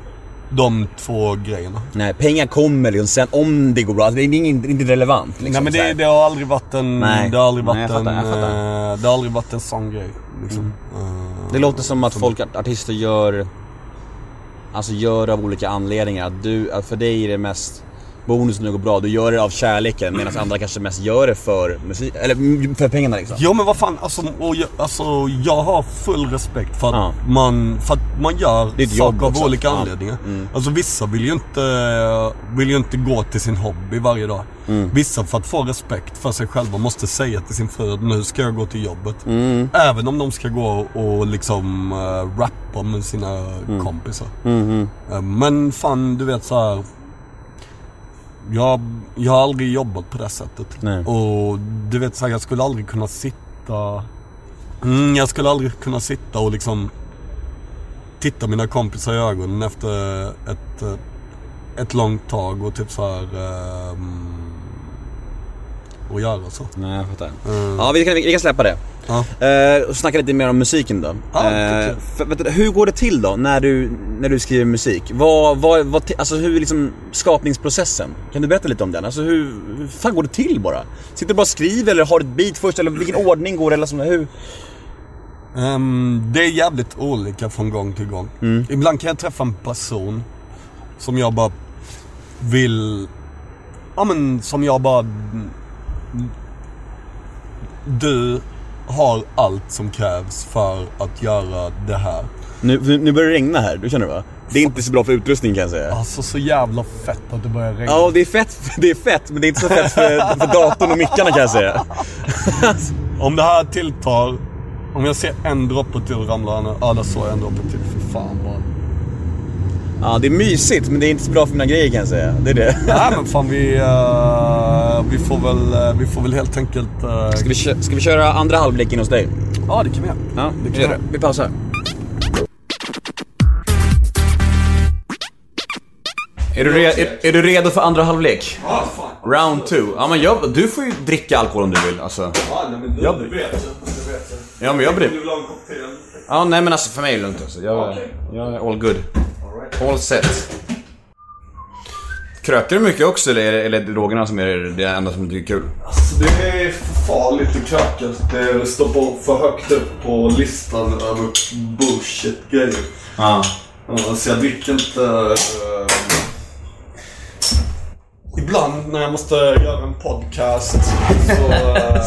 [SPEAKER 3] de två grejerna.
[SPEAKER 1] Nej, pengar kommer liksom sen om det går bra. Alltså, det är inte, inte relevant. Liksom,
[SPEAKER 3] nej men det, det har aldrig varit en,
[SPEAKER 1] Nej.
[SPEAKER 3] det har aldrig
[SPEAKER 1] Nej,
[SPEAKER 3] varit
[SPEAKER 1] jag fattar,
[SPEAKER 3] en, eh, det har aldrig varit en sån grej. Liksom. Eh,
[SPEAKER 1] Det låter som att folk, artister gör Alltså gör av olika anledningar. Att du, att för dig är det mest bonusen det går bra, du gör det av kärleken medan andra kanske mest gör det för musik, eller mm, för pengarna liksom.
[SPEAKER 3] Ja men vad fan, alltså, och jag, alltså, jag har full respekt för att,
[SPEAKER 1] Ja.
[SPEAKER 3] man, för att man gör saker av olika
[SPEAKER 1] Ja. Mm.
[SPEAKER 3] anledningar. Alltså vissa vill ju, inte, vill ju inte gå till sin hobby varje dag.
[SPEAKER 1] Mm.
[SPEAKER 3] Vissa för att få respekt för sig själva måste säga till sin fru att nu ska jag gå till jobbet.
[SPEAKER 1] Mm.
[SPEAKER 3] Även om de ska gå och liksom uh, rappa med sina
[SPEAKER 1] Mm.
[SPEAKER 3] kompisar. Eh, men fan du vet så här. Jag, jag har aldrig jobbat på det sättet.
[SPEAKER 1] Nej.
[SPEAKER 3] Och du vet så här, jag skulle aldrig kunna sitta... Mm, jag skulle aldrig kunna sitta och liksom titta mina kompisar i ögonen efter ett, eh, ett långt tag och typ så här... ehm, och göra så.
[SPEAKER 1] Nej, jag fattar.
[SPEAKER 3] Mm.
[SPEAKER 1] Ja, vi kan, vi kan släppa det.
[SPEAKER 3] Ja.
[SPEAKER 1] Eh, och snacka lite mer om musiken då.
[SPEAKER 3] Ja,
[SPEAKER 1] Eh, för, du, hur går det till då när du, när du skriver musik? Vad, vad, vad, alltså hur är liksom skapningsprocessen? Kan du berätta lite om den? Alltså hur, hur fan går det till bara? Sitter du bara och skriver eller har du ett beat först eller vilken ordning går det? Eller så, hur?
[SPEAKER 3] Ehm, det är jävligt olika från gång till gång. Ibland kan jag träffa en person som jag bara vill... Ja men som jag bara... Du har allt som krävs för att göra det här.
[SPEAKER 1] Nu, nu nu börjar det regna här, du känner det va? Det är inte så bra för utrustning kan jag säga.
[SPEAKER 3] Alltså så jävla fett att det börjar regna.
[SPEAKER 1] Ja, det är fett, [LAUGHS] det är fett men det är inte så fett för, för datorn och mickarna kan jag säga. [LAUGHS]
[SPEAKER 3] Om det här tilltar, om jag ser en droppe till ramla ner. Ja, där såg jag en droppe till. För fan vad...
[SPEAKER 1] Ja, det är mysigt men det är inte så bra för mina grejer kan jag säga. Det är det.
[SPEAKER 3] Nej men fan vi, eh, vi, får väl, eh, vi får väl helt enkelt... eh,
[SPEAKER 1] Ska vi, ska vi köra andra halvlek in hos dig?
[SPEAKER 3] Ja det kan vi göra.
[SPEAKER 1] Ja,
[SPEAKER 3] det
[SPEAKER 1] vi
[SPEAKER 3] kan
[SPEAKER 1] gör
[SPEAKER 3] jag.
[SPEAKER 1] det. Vi pausar. Är du, re- är, är du redo för andra halvlek?
[SPEAKER 3] Ja fan.
[SPEAKER 1] Round two. Ja men jag, du får ju dricka alkohol om du vill alltså.
[SPEAKER 3] Ja, nej, men du,
[SPEAKER 1] Jag-
[SPEAKER 3] du vet. Du vet.
[SPEAKER 1] Ja men jag bryr
[SPEAKER 3] Du vill ha en cocktail?
[SPEAKER 1] Ja nej men alltså för mig är det lugnt alltså. Jag,
[SPEAKER 3] Okej.
[SPEAKER 1] jag är all good. All set. Krökar du mycket också eller är det, eller är det drogerna som är det enda som tycker är kul?
[SPEAKER 3] Alltså det är för farligt att kröka. Det står på för högt upp på listan över bullshit-grejer.
[SPEAKER 1] Ja,
[SPEAKER 3] så jag dricker inte... eh, Ibland när jag måste göra en podcast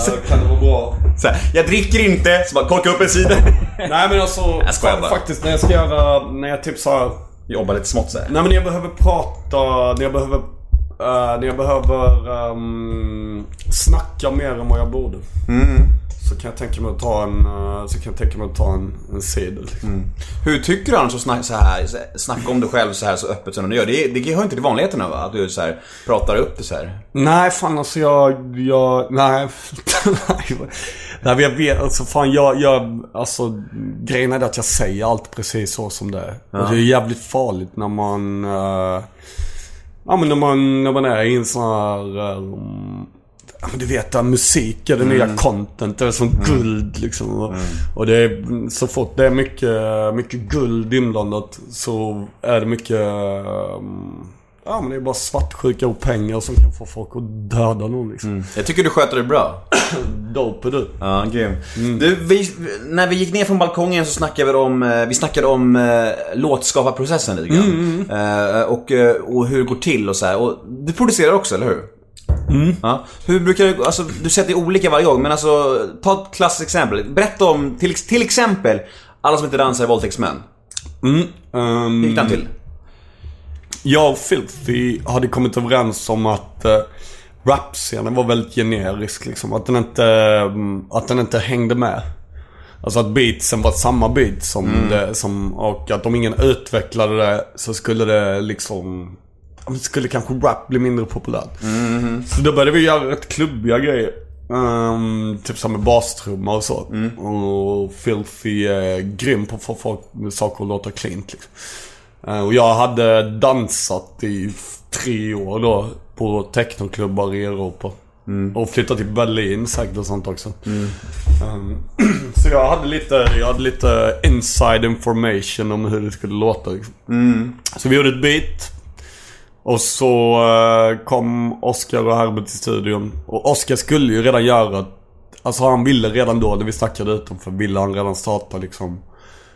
[SPEAKER 3] så [LAUGHS] eh, kan det vara bra.
[SPEAKER 1] Så här, jag dricker inte, så bara korka upp en sida.
[SPEAKER 3] Nej men alltså,
[SPEAKER 1] Jag skojar bara.
[SPEAKER 3] faktiskt när jag ska göra, när jag typ så här,
[SPEAKER 1] Jobba lite smått såhär.
[SPEAKER 3] Nej men jag behöver prata, när jag behöver, eh, när jag behöver ehm, snacka mer än vad jag borde. Så kan jag tänka mig att ta en, eh, så kan jag tänka mig att ta en, en cider. Liksom.
[SPEAKER 1] Hur tycker du annars att snacka, så här, snacka om dig själv så här så öppet som du gör? Det, det hör inte till vanligheterna va? Att du så här, pratar upp det så här.
[SPEAKER 3] Nej fan alltså jag, jag, nej. [LAUGHS] nej men jag vet, alltså fan jag, jag, alltså grejen är att jag säger allt precis så som det är. Och det är jävligt farligt när man, eh, ja men när man, när man är i en sån här, um, ja du vet att musik är det nya content. Det är som guld liksom. Och, och det är, så fort det är mycket, mycket guld inblandat så är det mycket, um, Ja men det är bara svartsjuka och pengar som kan få folk att döda någon liksom.
[SPEAKER 1] Jag tycker du sköter det bra. [COUGHS]
[SPEAKER 3] Dope du.
[SPEAKER 1] Ja, grym. Du, vi, när vi gick ner från balkongen så snackade vi om, eh, vi snackade om eh, låtskaparprocessen lite grann. Eh, och, eh, och hur det går till och så här. Och du producerar också, eller hur? Ja. Hur brukar du, alltså du säger att det är olika varje gång, men alltså ta ett klassiskt exempel. Berätta om, till, till exempel, Alla som inte dansar är våldtäktsmän.
[SPEAKER 3] Mm. ehm,
[SPEAKER 1] Hur gick den till?
[SPEAKER 3] Jag och Filthy hade kommit överens om att uh, rapscenen var väldigt generisk liksom. Att den inte, mm, att den inte hängde med. Alltså att beatsen var samma beat som det, som, och att om ingen utvecklade det så skulle det liksom, skulle kanske rap bli mindre populärt. Så då började vi göra rätt klubbiga grejer. Um, typ som med bastrumma och så. Och Filthy är grym på att få folk saker att låta cleant liksom. Eh, Och jag hade dansat i tre år då på technoklubbar i Europa. Och flyttat till Berlin säkert och sånt också. Um, [CLEARS THROAT] så jag hade lite, jag hade lite inside information om hur det skulle låta. Liksom. Så vi gjorde ett beat. Och så eh, kom Oscar och Herbert till studion. Och Oscar skulle ju redan göra... Alltså han ville redan då när vi snackade utanför, ville han redan starta liksom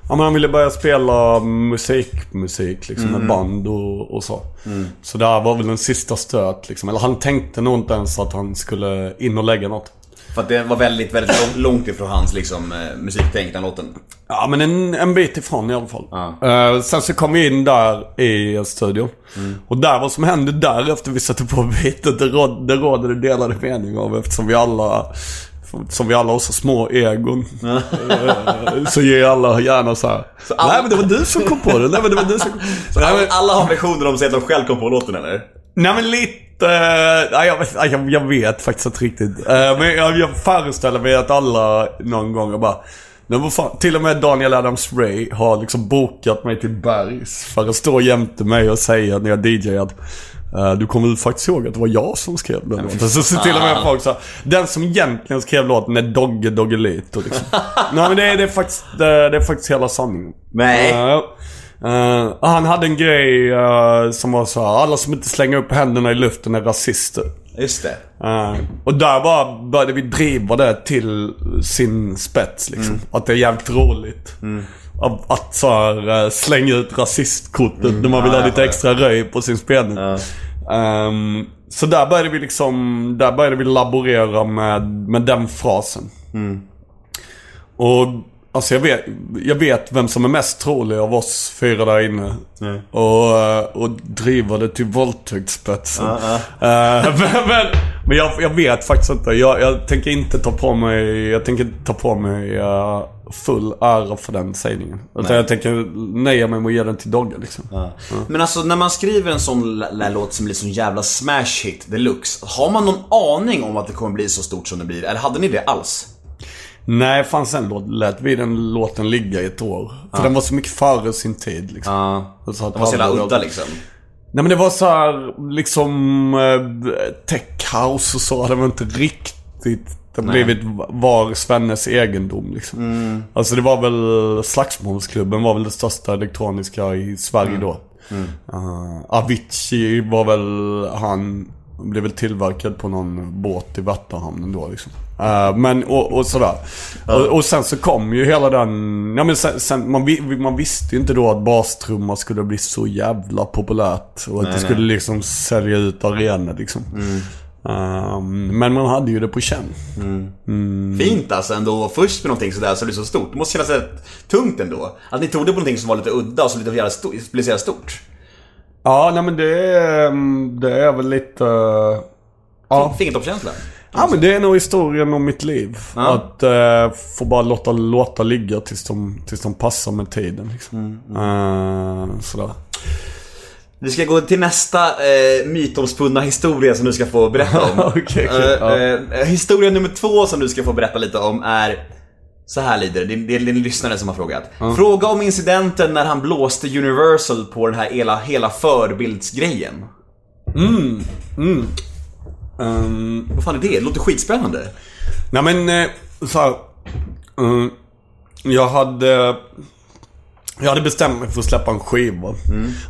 [SPEAKER 3] Ja, men han ville börja spela musik, musik liksom med band och, och så. Så det här var väl en sista stöt liksom. Eller han tänkte nog inte ens att han skulle in och lägga något.
[SPEAKER 1] För att det var väldigt, väldigt långt, ifrån hans liksom, eh, musiktänk, den låten.
[SPEAKER 3] Ja, men en, en bit ifrån i alla fall.
[SPEAKER 1] Ja.
[SPEAKER 3] Eh, sen så kom vi in där i studion. Och där, vad som hände där efter vi satte på beatet, det, råd, det råder det delade mening av eftersom vi alla som vi alla har så små egon. [LAUGHS] Så ger alla gärna så här.
[SPEAKER 1] alla-
[SPEAKER 3] Nej men det var du som kom på det. Nej men det var du som kom
[SPEAKER 1] Så
[SPEAKER 3] Nej,
[SPEAKER 1] alla,
[SPEAKER 3] men,
[SPEAKER 1] alla har versioner om sig att de själv kom på låten eller?
[SPEAKER 3] nej men lite... eh, Nej jag, jag, jag vet faktiskt inte riktigt. Eh, Men jag, jag föreställer mig att alla någon gång har bara... Nej, vad fan, till och med Daniel Adams Ray har liksom bokat mig till Bergs för att stå jämte mig och säga när jag DJar att eh, du kommer väl faktiskt ihåg att det var jag som skrev den låten. Så, så till och med folk sa Den som egentligen skrev låten är Dogge Doggelito liksom. [LAUGHS] Nej men det är, det är faktiskt, det, är faktiskt hela sanningen.
[SPEAKER 1] Nej.
[SPEAKER 3] Eh, eh, han hade en grej eh, som var så här, alla som inte slänger upp händerna i luften är rasister.
[SPEAKER 1] Just det.
[SPEAKER 3] Eh, och där bara började vi driva det till sin spets liksom. Att det är jävligt roligt. Att, att så här, slänga ut rasistkortet när man vill
[SPEAKER 1] Ja,
[SPEAKER 3] ha lite extra röj på sin spelning.
[SPEAKER 1] Ja.
[SPEAKER 3] Ehm, så där började vi liksom, där började vi laborera med, med den frasen. Och alltså jag vet, jag vet vem som är mest trolig av oss fyra där inne. Och, eh, och driva det till våldtäktsspetsen. [LAUGHS] Eh, men men, men jag, jag vet faktiskt inte. Jag, jag tänker inte ta på mig, jag tänker inte ta på mig eh, full ära för den sägningen. Utan jag tänker nöja mig med att ge den till Dogge liksom.
[SPEAKER 1] Men alltså när man skriver en sån låt som blir sån jävla smash hit deluxe. Har man någon aning om att det kommer bli så stort som det blir? Eller hade ni det alls?
[SPEAKER 3] Nej, fan sen låt, lät vi den låten ligga i ett år. För den var så mycket före sin tid liksom.
[SPEAKER 1] Ja.
[SPEAKER 3] Och så att
[SPEAKER 1] Det var så jävla udda liksom.
[SPEAKER 3] Nej men det var så här liksom eh, tech house och så. Det var inte riktigt det har blivit var Svennes egendom liksom.
[SPEAKER 1] Mm.
[SPEAKER 3] Alltså det var väl Slagsmålsklubben var väl det största elektroniska i Sverige
[SPEAKER 1] Mm.
[SPEAKER 3] då. Uh, Avicii var väl han, blev väl tillverkad på någon båt i Värtahamnen då liksom. Eh, men och, och sådär. Och, och sen så kom ju hela den, ja men sen, sen man, man visste ju inte då att bastrumma skulle bli så jävla populärt. Och att det skulle liksom sälja ut arenor liksom. Ehm, men man hade ju det på känn.
[SPEAKER 1] Fint alltså ändå först med någonting sådär så det blir så stort. Det måste kännas rätt tungt ändå. Att ni tog det på någonting som var lite udda och så lite jävla stort, blev så jävla stort.
[SPEAKER 3] Ja, nej men det är, mm, det är väl lite... ja.
[SPEAKER 1] Fingertoppskänsla.
[SPEAKER 3] Ja, men det är nog historien om mitt liv.
[SPEAKER 1] Ja.
[SPEAKER 3] Att uh, få bara låta låta ligga tills de, tills de passar med tiden. Liksom. Eh, sådär.
[SPEAKER 1] Vi ska gå till nästa eh, mytomspunna historia som du ska få berätta om. [LAUGHS]
[SPEAKER 3] Okej, okej,
[SPEAKER 1] Eh,
[SPEAKER 3] ja.
[SPEAKER 1] eh, historia nummer två som du ska få berätta lite om är så här lyder det, det är din lyssnare som har frågat. Fråga om incidenten när han blåste Universal på den här hela, hela förbildsgrejen.
[SPEAKER 3] Ehm,
[SPEAKER 1] Vad fan är det? Det låter skitspännande.
[SPEAKER 3] Nej men eh, så här, mm, Jag hade... Jag hade bestämt mig för att släppa en skiva.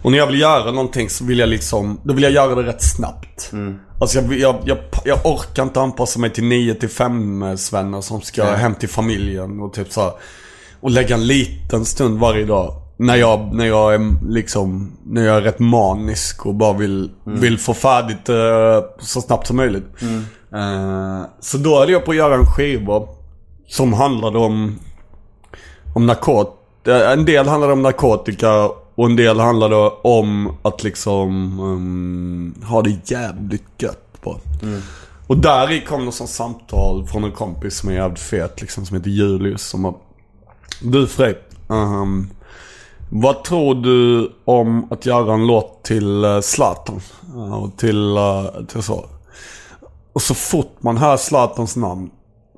[SPEAKER 3] Och när jag vill göra någonting så vill jag liksom... Då vill jag göra det rätt snabbt. Alltså jag, jag, jag, jag orkar inte anpassa mig till 9 till 5 svennar som ska hem till familjen och typ så här, Och lägga en liten stund varje dag. När jag, när jag är liksom, när jag är rätt manisk och bara vill, vill få färdigt eh, så snabbt som möjligt. Eh, så då höll jag på att göra en skiva som handlade om, om narkotika. En del handlade om narkotika och en del handlade om att liksom um, ha det jävligt gött på. Och där i kom något sånt samtal från en kompis som är jävligt fet liksom, som heter Julius. Som var, du Frej, ehm, vad tror du om att göra en låt till uh, Zlatan? Eh, och till, eh, till så. Och så fort man hör Zlatans namn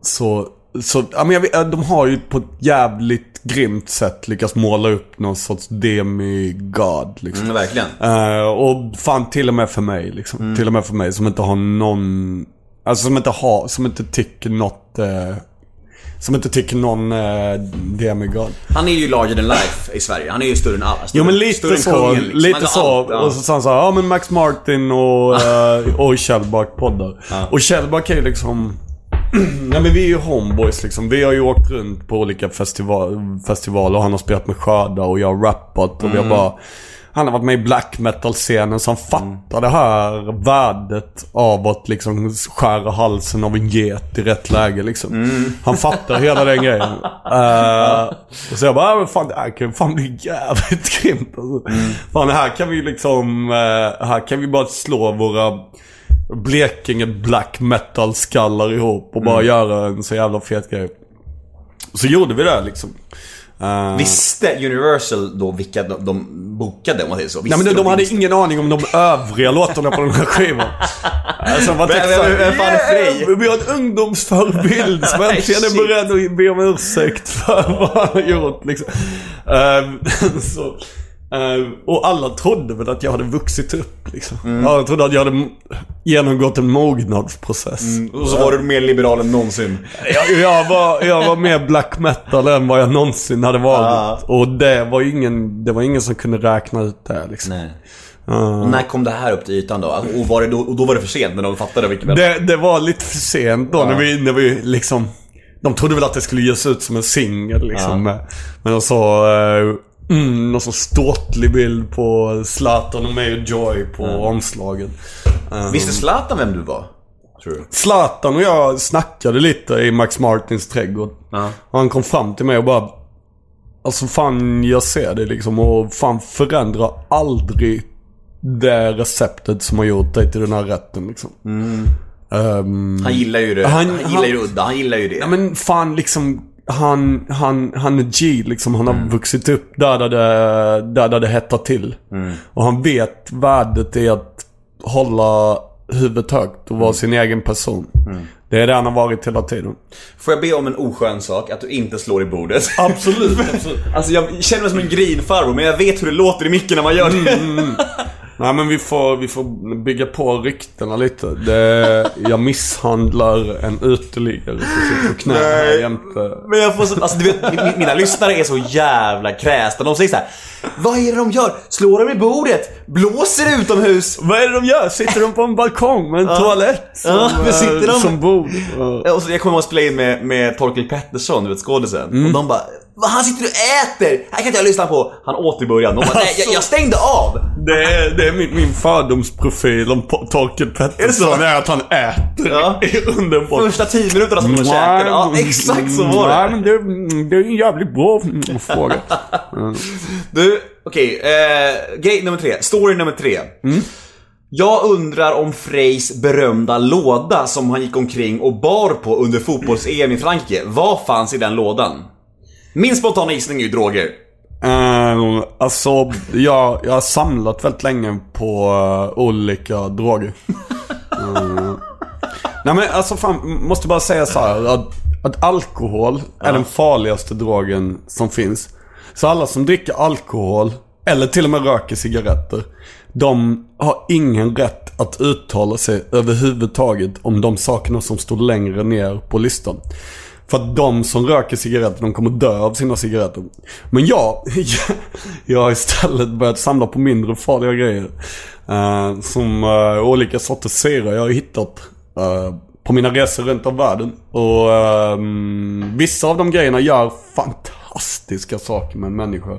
[SPEAKER 3] så, så ja, men jag vet, eh, de har ju på ett jävligt grymt sätt lyckats måla upp någon sorts demigod liksom.
[SPEAKER 1] Mm, verkligen.
[SPEAKER 3] Eh, och fan till och med för mig liksom. Till och med för mig som inte har någon... Alltså som inte har, som inte tycker något... eh, som inte tycker någon uh, demigod.
[SPEAKER 1] Han är ju larger than life i Sverige. Han är ju större än alla.
[SPEAKER 3] Jo men
[SPEAKER 1] större
[SPEAKER 3] lite så.
[SPEAKER 1] kungen, liksom.
[SPEAKER 3] Lite så.
[SPEAKER 1] allt, ja.
[SPEAKER 3] Och så sa han så här, ja men Max Martin och, uh, [LAUGHS] och Shellback poddar. Och Shellback är ju liksom... [CLEARS THROAT] Nej men vi är ju homeboys liksom. Vi har ju åkt runt på olika festival, festivaler och han har spelat med Skörda och jag har rappat och vi har bara... Han har varit med i black metal-scenen så han fattar det här värdet av att liksom skära halsen av en get i rätt läge liksom. Han fattar hela den grejen. Uh, [LAUGHS] och så jag bara, "Ja, men fan det här kan fan bli jävligt [LAUGHS] grymt alltså. Fan här kan vi liksom, eh, här kan vi bara slå våra Blekinge black metal skallar ihop och bara göra en så jävla fet grej. Så gjorde vi det liksom. Eh,
[SPEAKER 1] Visste Universal då vilka de, de bokade om man säger så?
[SPEAKER 3] Nej men
[SPEAKER 1] Visste
[SPEAKER 3] de, de hade
[SPEAKER 1] vilka-
[SPEAKER 3] ingen aning om de övriga låtarna på den här skivan. Alltså,
[SPEAKER 1] men-
[SPEAKER 3] såhär,
[SPEAKER 1] vem fan är Frej?
[SPEAKER 3] "Yeah, Vi har en ungdomsförebild som [LAUGHS] äntligen är beredd att be om ursäkt för vad han har gjort liksom. Ehm, [LAUGHS] så, ehm, och alla trodde väl att jag hade vuxit upp liksom.
[SPEAKER 1] Mm.
[SPEAKER 3] Alla trodde att jag hade genomgått en mognadsprocess.
[SPEAKER 1] Och så var du mer liberal än någonsin.
[SPEAKER 3] Jag, jag, var, jag var mer black metal än vad jag någonsin hade varit.
[SPEAKER 1] Ja.
[SPEAKER 3] Och det var ju ingen, det var ingen som kunde räkna ut det liksom.
[SPEAKER 1] Nej. Och när kom det här upp till ytan då? Och, var det då, och då var det för sent när de fattade vilken
[SPEAKER 3] Det, det var lite för sent då när, vi, när vi liksom... De trodde väl att det skulle ges ut som en singel liksom. Men de sa... Uh, mm, någon sån ståtlig bild på Zlatan och mig och Joy på omslaget. Eh,
[SPEAKER 1] Visste Zlatan vem du var?
[SPEAKER 3] Zlatan och jag snackade lite i Max Martins trädgård.
[SPEAKER 1] Ja.
[SPEAKER 3] Och han kom fram till mig och bara... Alltså fan jag ser det liksom och fan förändra aldrig det receptet som har gjort dig till den här rätten liksom. Ehm,
[SPEAKER 1] Han gillar ju det.
[SPEAKER 3] Han-
[SPEAKER 1] Han, gillar ju det udda. Han gillar ju det.
[SPEAKER 3] Ja men fan liksom han, han, han är G liksom. Han har vuxit upp där där det, där, där det hettar till. Och han vet värdet i att hålla huvudet högt och vara sin egen person. Det är det han har varit hela tiden.
[SPEAKER 1] Får jag be om en oskön sak? Att du inte slår i bordet. [LAUGHS]
[SPEAKER 3] Absolut, absolut.
[SPEAKER 1] Alltså jag känner mig som en grinfarbror men jag vet hur det låter i micken när man gör det. [LAUGHS]
[SPEAKER 3] Nej men vi får, vi får bygga på ryktena lite. Det, jag misshandlar en uteliggare som sitter på knä här jämte.
[SPEAKER 1] Men jag får så, alltså du vet, mi- mina lyssnare är så jävla kräsna. De säger så här. Vad är det de gör? Slår de i bordet? Blåser utomhus?
[SPEAKER 3] Vad är det de gör? Sitter de på en balkong med en toalett som,
[SPEAKER 1] Ja, men sitter
[SPEAKER 3] eh,
[SPEAKER 1] de-
[SPEAKER 3] som bord? Ja.
[SPEAKER 1] Ja, Och så, jag kommer ihåg att spela in med, med Torkel Pettersson, du vet skådisen. Och de bara Vad han sitter och äter! Här kan inte jag lyssna på. Han åt i början. Bara, nej jag, jag stängde av!
[SPEAKER 3] Det är, det är min, min fördomsprofil om Po- Torkel Pettersson.
[SPEAKER 1] Är
[SPEAKER 3] är att han äter
[SPEAKER 1] Ja.
[SPEAKER 3] under.
[SPEAKER 1] Första tio minuterna som de käkade. Ja, exakt så var det.
[SPEAKER 3] men det, det är en jävligt bra mm, fråga. [LAUGHS]
[SPEAKER 1] Du, okej. eh, grej nummer tre. Story nummer tre. Jag undrar om Freys berömda låda som han gick omkring och bar på under fotbolls-EM i Frankrike. Vad fanns i den lådan? Min spontana gissning är ju droger.
[SPEAKER 3] Uh, alltså, jag, jag har samlat väldigt länge på eh, olika droger. [LAUGHS] Eh, Nej men alltså fan, måste bara säga så här att, att alkohol är den farligaste drogen som finns. Så alla som dricker alkohol, eller till och med röker cigaretter, de har ingen rätt att uttala sig överhuvudtaget om de sakerna som står längre ner på listan. För att de som röker cigaretter, de kommer dö av sina cigaretter. Men jag, [LAUGHS] jag har istället börjat samla på mindre farliga grejer. Uh, som uh, olika sorters syra jag har hittat uh, på mina resor runt om världen. Och ehm, vissa av de grejerna gör fantastiska saker med en människa.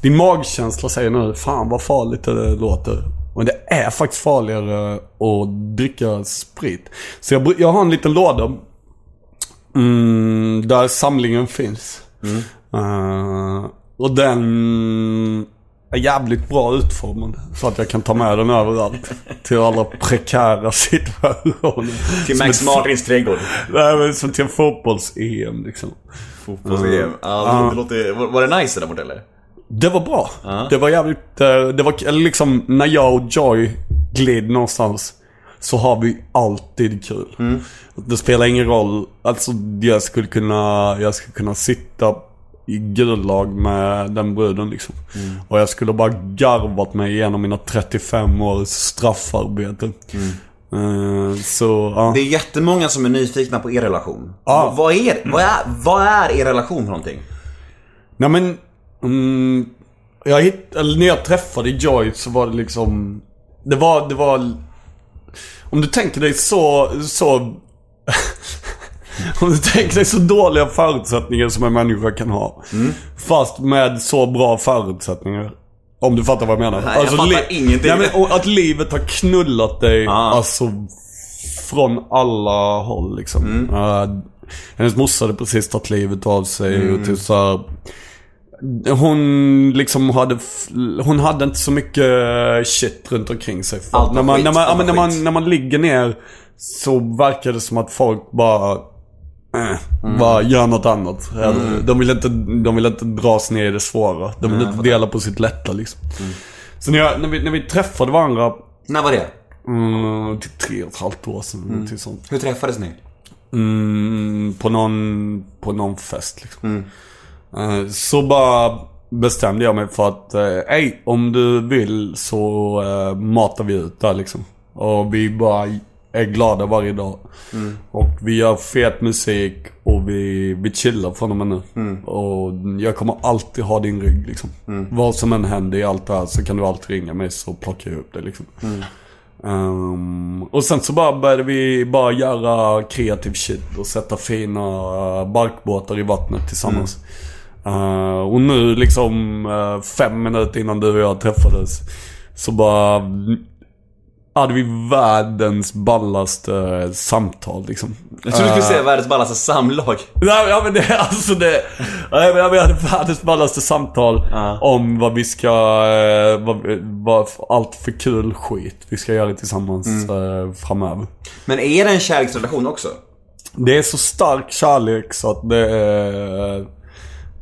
[SPEAKER 3] Din magkänsla säger nu, fan vad farligt det låter. Och det är faktiskt farligare att dricka sprit. Så jag, jag har en liten låda Mm, där samlingen finns. Eh, och den är jävligt bra utformad. Så att jag kan ta med den överallt. Till alla prekära [LAUGHS] situationer.
[SPEAKER 1] Till Max Martins trädgård.
[SPEAKER 3] Nej men som till en fotbolls-EM liksom.
[SPEAKER 1] Fotbolls-EM. Ja, det låter, var, var det nice där borta eller?
[SPEAKER 3] Det var bra. Det var jävligt, eh, det var liksom när jag och Joy gled någonstans. Så har vi alltid kul. Det spelar ingen roll. Alltså jag skulle kunna, jag skulle kunna sitta i gullag med den bruden liksom. Och jag skulle bara garvat mig igenom mina 35 års straffarbete. Eh, så, ja.
[SPEAKER 1] Det är jättemånga som är nyfikna på er relation.
[SPEAKER 3] Ja.
[SPEAKER 1] Vad, är, vad, är, vad är er relation för någonting?
[SPEAKER 3] Nej men... Mm, jag hitt, eller när jag träffade Joy så var det liksom... Det var, det var... Om du tänker dig så, så... [LAUGHS] Om du tänker dig så dåliga förutsättningar som en människa kan ha. Fast med så bra förutsättningar. Om du fattar vad jag menar.
[SPEAKER 1] Nej, jag fattar ingenting.
[SPEAKER 3] Nej, men, att livet har knullat dig
[SPEAKER 1] Ah.
[SPEAKER 3] alltså från alla håll liksom.
[SPEAKER 1] Mm.
[SPEAKER 3] Uh, hennes morsa hade precis tagit livet av sig
[SPEAKER 1] Mm.
[SPEAKER 3] och typ så här, Hon liksom hade, hon hade inte så mycket shit runt omkring sig.
[SPEAKER 1] Allt
[SPEAKER 3] när, man,
[SPEAKER 1] skit,
[SPEAKER 3] när, man, ja, när, man, när man ligger ner så verkar det som att folk bara eh,
[SPEAKER 1] Mm.
[SPEAKER 3] bara gör något annat. De, vill inte, de vill inte dras ner i det svåra. De vill inte dela på sitt lätta liksom.
[SPEAKER 1] Mm.
[SPEAKER 3] Så när, jag, när, vi, när vi träffade varandra,
[SPEAKER 1] När var det?
[SPEAKER 3] mm, typ tre och ett halvt år sedan. Typ sånt.
[SPEAKER 1] Hur träffades ni?
[SPEAKER 3] Mm, på, någon, på någon fest liksom. Eh, så bara bestämde jag mig för att, eh, ej om du vill så uh, matar vi ut där liksom. Och vi bara är glada varje dag. Och vi gör fet musik och vi, vi chillar från och med nu. Och jag kommer alltid ha din rygg liksom. Vad som än händer i allt det här så kan du alltid ringa mig så plockar jag upp det liksom. Ehm, och sen så bara började vi bara göra kreativ shit och sätta fina barkbåtar i vattnet tillsammans. Eh, och nu liksom eh, fem minuter innan du och jag träffades så bara hade vi världens ballaste samtal liksom.
[SPEAKER 1] Jag trodde du skulle
[SPEAKER 3] Eh,
[SPEAKER 1] säga världens ballaste samlag.
[SPEAKER 3] Nej, ja, men det är alltså det. Nej, men vi hade världens ballaste samtal
[SPEAKER 1] Ja.
[SPEAKER 3] om vad vi ska, vad, vad, allt för kul skit vi ska göra tillsammans eh, framöver.
[SPEAKER 1] Men är det en kärleksrelation också?
[SPEAKER 3] Det är så stark kärlek så att det är,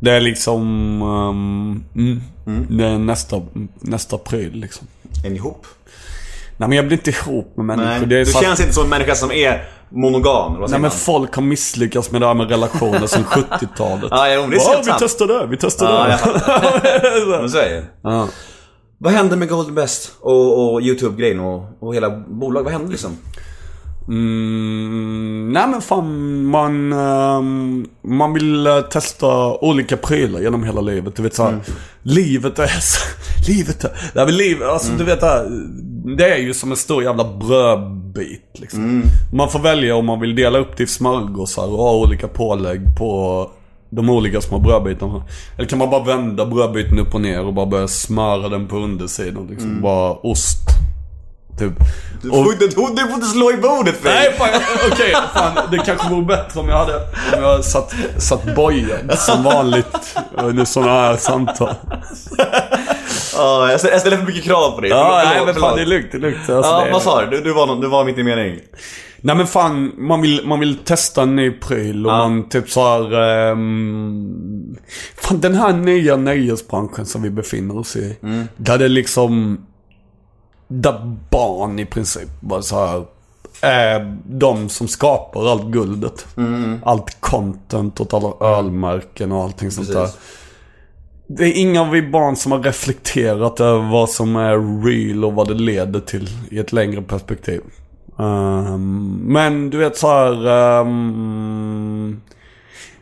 [SPEAKER 3] det är liksom, ehm, mm, det är nästa, nästa pryl liksom.
[SPEAKER 1] Är ni ihop?
[SPEAKER 3] Nej men jag blir inte ihop med människor.
[SPEAKER 1] Nej,
[SPEAKER 3] det är
[SPEAKER 1] du
[SPEAKER 3] så att-
[SPEAKER 1] känns inte som en människa som är monogam.
[SPEAKER 3] Nej men
[SPEAKER 1] man?
[SPEAKER 3] folk har misslyckats med det här med relationer sedan [LAUGHS] 70-talet.
[SPEAKER 1] Ja, jo, det är
[SPEAKER 3] Ja,
[SPEAKER 1] helt
[SPEAKER 3] vi testar det, vi testar
[SPEAKER 1] Ja,
[SPEAKER 3] det.
[SPEAKER 1] jag [LAUGHS] är det.
[SPEAKER 3] Ja.
[SPEAKER 1] Vad hände med Golden Best och, och YouTube-grejen och, och hela bolaget? Vad hände liksom?
[SPEAKER 3] Mm, nej men fan, man, ehm, man vill eh, testa olika prylar genom hela livet. Du vet såhär, livet är så, [LAUGHS] livet är, men livet, alltså du vet det här, det är ju som en stor jävla brödbit liksom. Man får välja om man vill dela upp det i smörgåsar och ha olika pålägg på de olika små brödbitarna. Eller kan man bara vända brödbiten upp och ner och bara börja smöra den på undersidan liksom. Bara ost. Typ.
[SPEAKER 1] Du får, inte, du får inte slå i bordet för
[SPEAKER 3] Nej, fan, okej. fan, det kanske vore bättre om jag hade om jag satt, satt bojad som vanligt under sådana här samtal.
[SPEAKER 1] Ja, jag ställer jag ställer för mycket krav på dig.
[SPEAKER 3] Ja,
[SPEAKER 1] Förlåt,
[SPEAKER 3] nej men fan det är lugnt, det är lugnt. Alltså,
[SPEAKER 1] Ja,
[SPEAKER 3] det,
[SPEAKER 1] vad sa du? Du, du, var, du var mitt i mening.
[SPEAKER 3] Nej men fan, man vill, man vill testa en ny pryl och
[SPEAKER 1] Ja.
[SPEAKER 3] man typ så här. ehm, fan den här nya nöjesbranschen som vi befinner oss i. Där det liksom, där barn i princip bara så här är de som skapar allt guldet. Allt content åt alla ölmärken och allting sånt där.
[SPEAKER 1] Precis.
[SPEAKER 3] Det är inga av vi barn som har reflekterat över vad som är real och vad det leder till i ett längre perspektiv. Ehm, men du vet så här. ehm,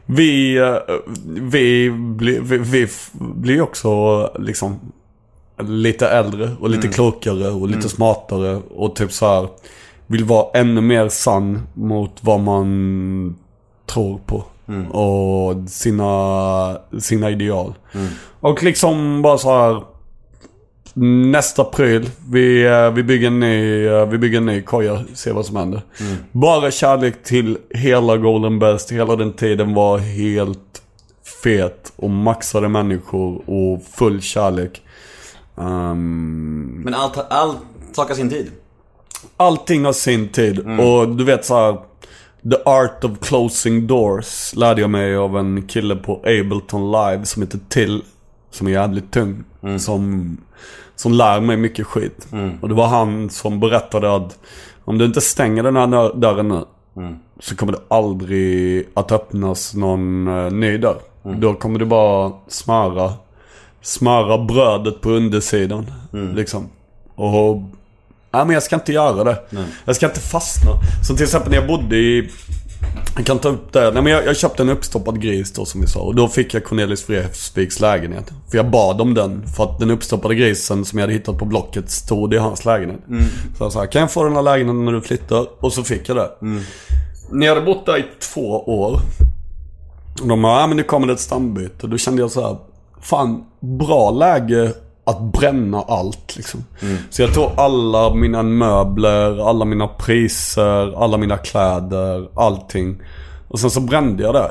[SPEAKER 3] vi, eh, vi, vi, vi f- blir också liksom lite äldre och lite klokare och lite smartare och typ så här vill vara ännu mer sann mot vad man tror på. Och sina, sina ideal. Och liksom bara så här Nästa pryl. Vi, eh, vi, bygger en ny, eh, vi bygger en ny koja. Se vad som händer. Bara kärlek till hela Golden Best. Hela den tiden var helt fet. Och maxade människor och full kärlek. Ehm,
[SPEAKER 1] Men allt, allt sak har sin tid.
[SPEAKER 3] allting har sin tid. Och du vet så här. The Art of Closing Doors lärde jag mig av en kille på Ableton Live som heter Till. Som är jävligt tung. Som, som lär mig mycket skit. Och det var han som berättade att om du inte stänger den här dörren nu. Så kommer det aldrig att öppnas någon eh, ny dörr. Då kommer du bara smöra, smöra brödet på undersidan. Liksom. Och Nej men jag ska inte göra det. Jag ska inte fastna. Som till exempel när jag bodde i... Jag kan ta upp det. Nej men jag, jag köpte en uppstoppad gris då som vi sa. Och då fick jag Cornelis Vreeswijks lägenhet. För jag bad om den. För att den uppstoppade grisen som jag hade hittat på Blocket stod i hans lägenhet. Så jag sa, kan jag få den här lägenheten när du flyttar? Och så fick jag det. Ni hade bott där i två år. Och de bara, ja men nu kommer det ett stambyte. Då kände jag så här, fan bra läge att bränna allt liksom. Så jag tog alla mina möbler, alla mina priser, alla mina kläder, allting. Och sen så brände jag det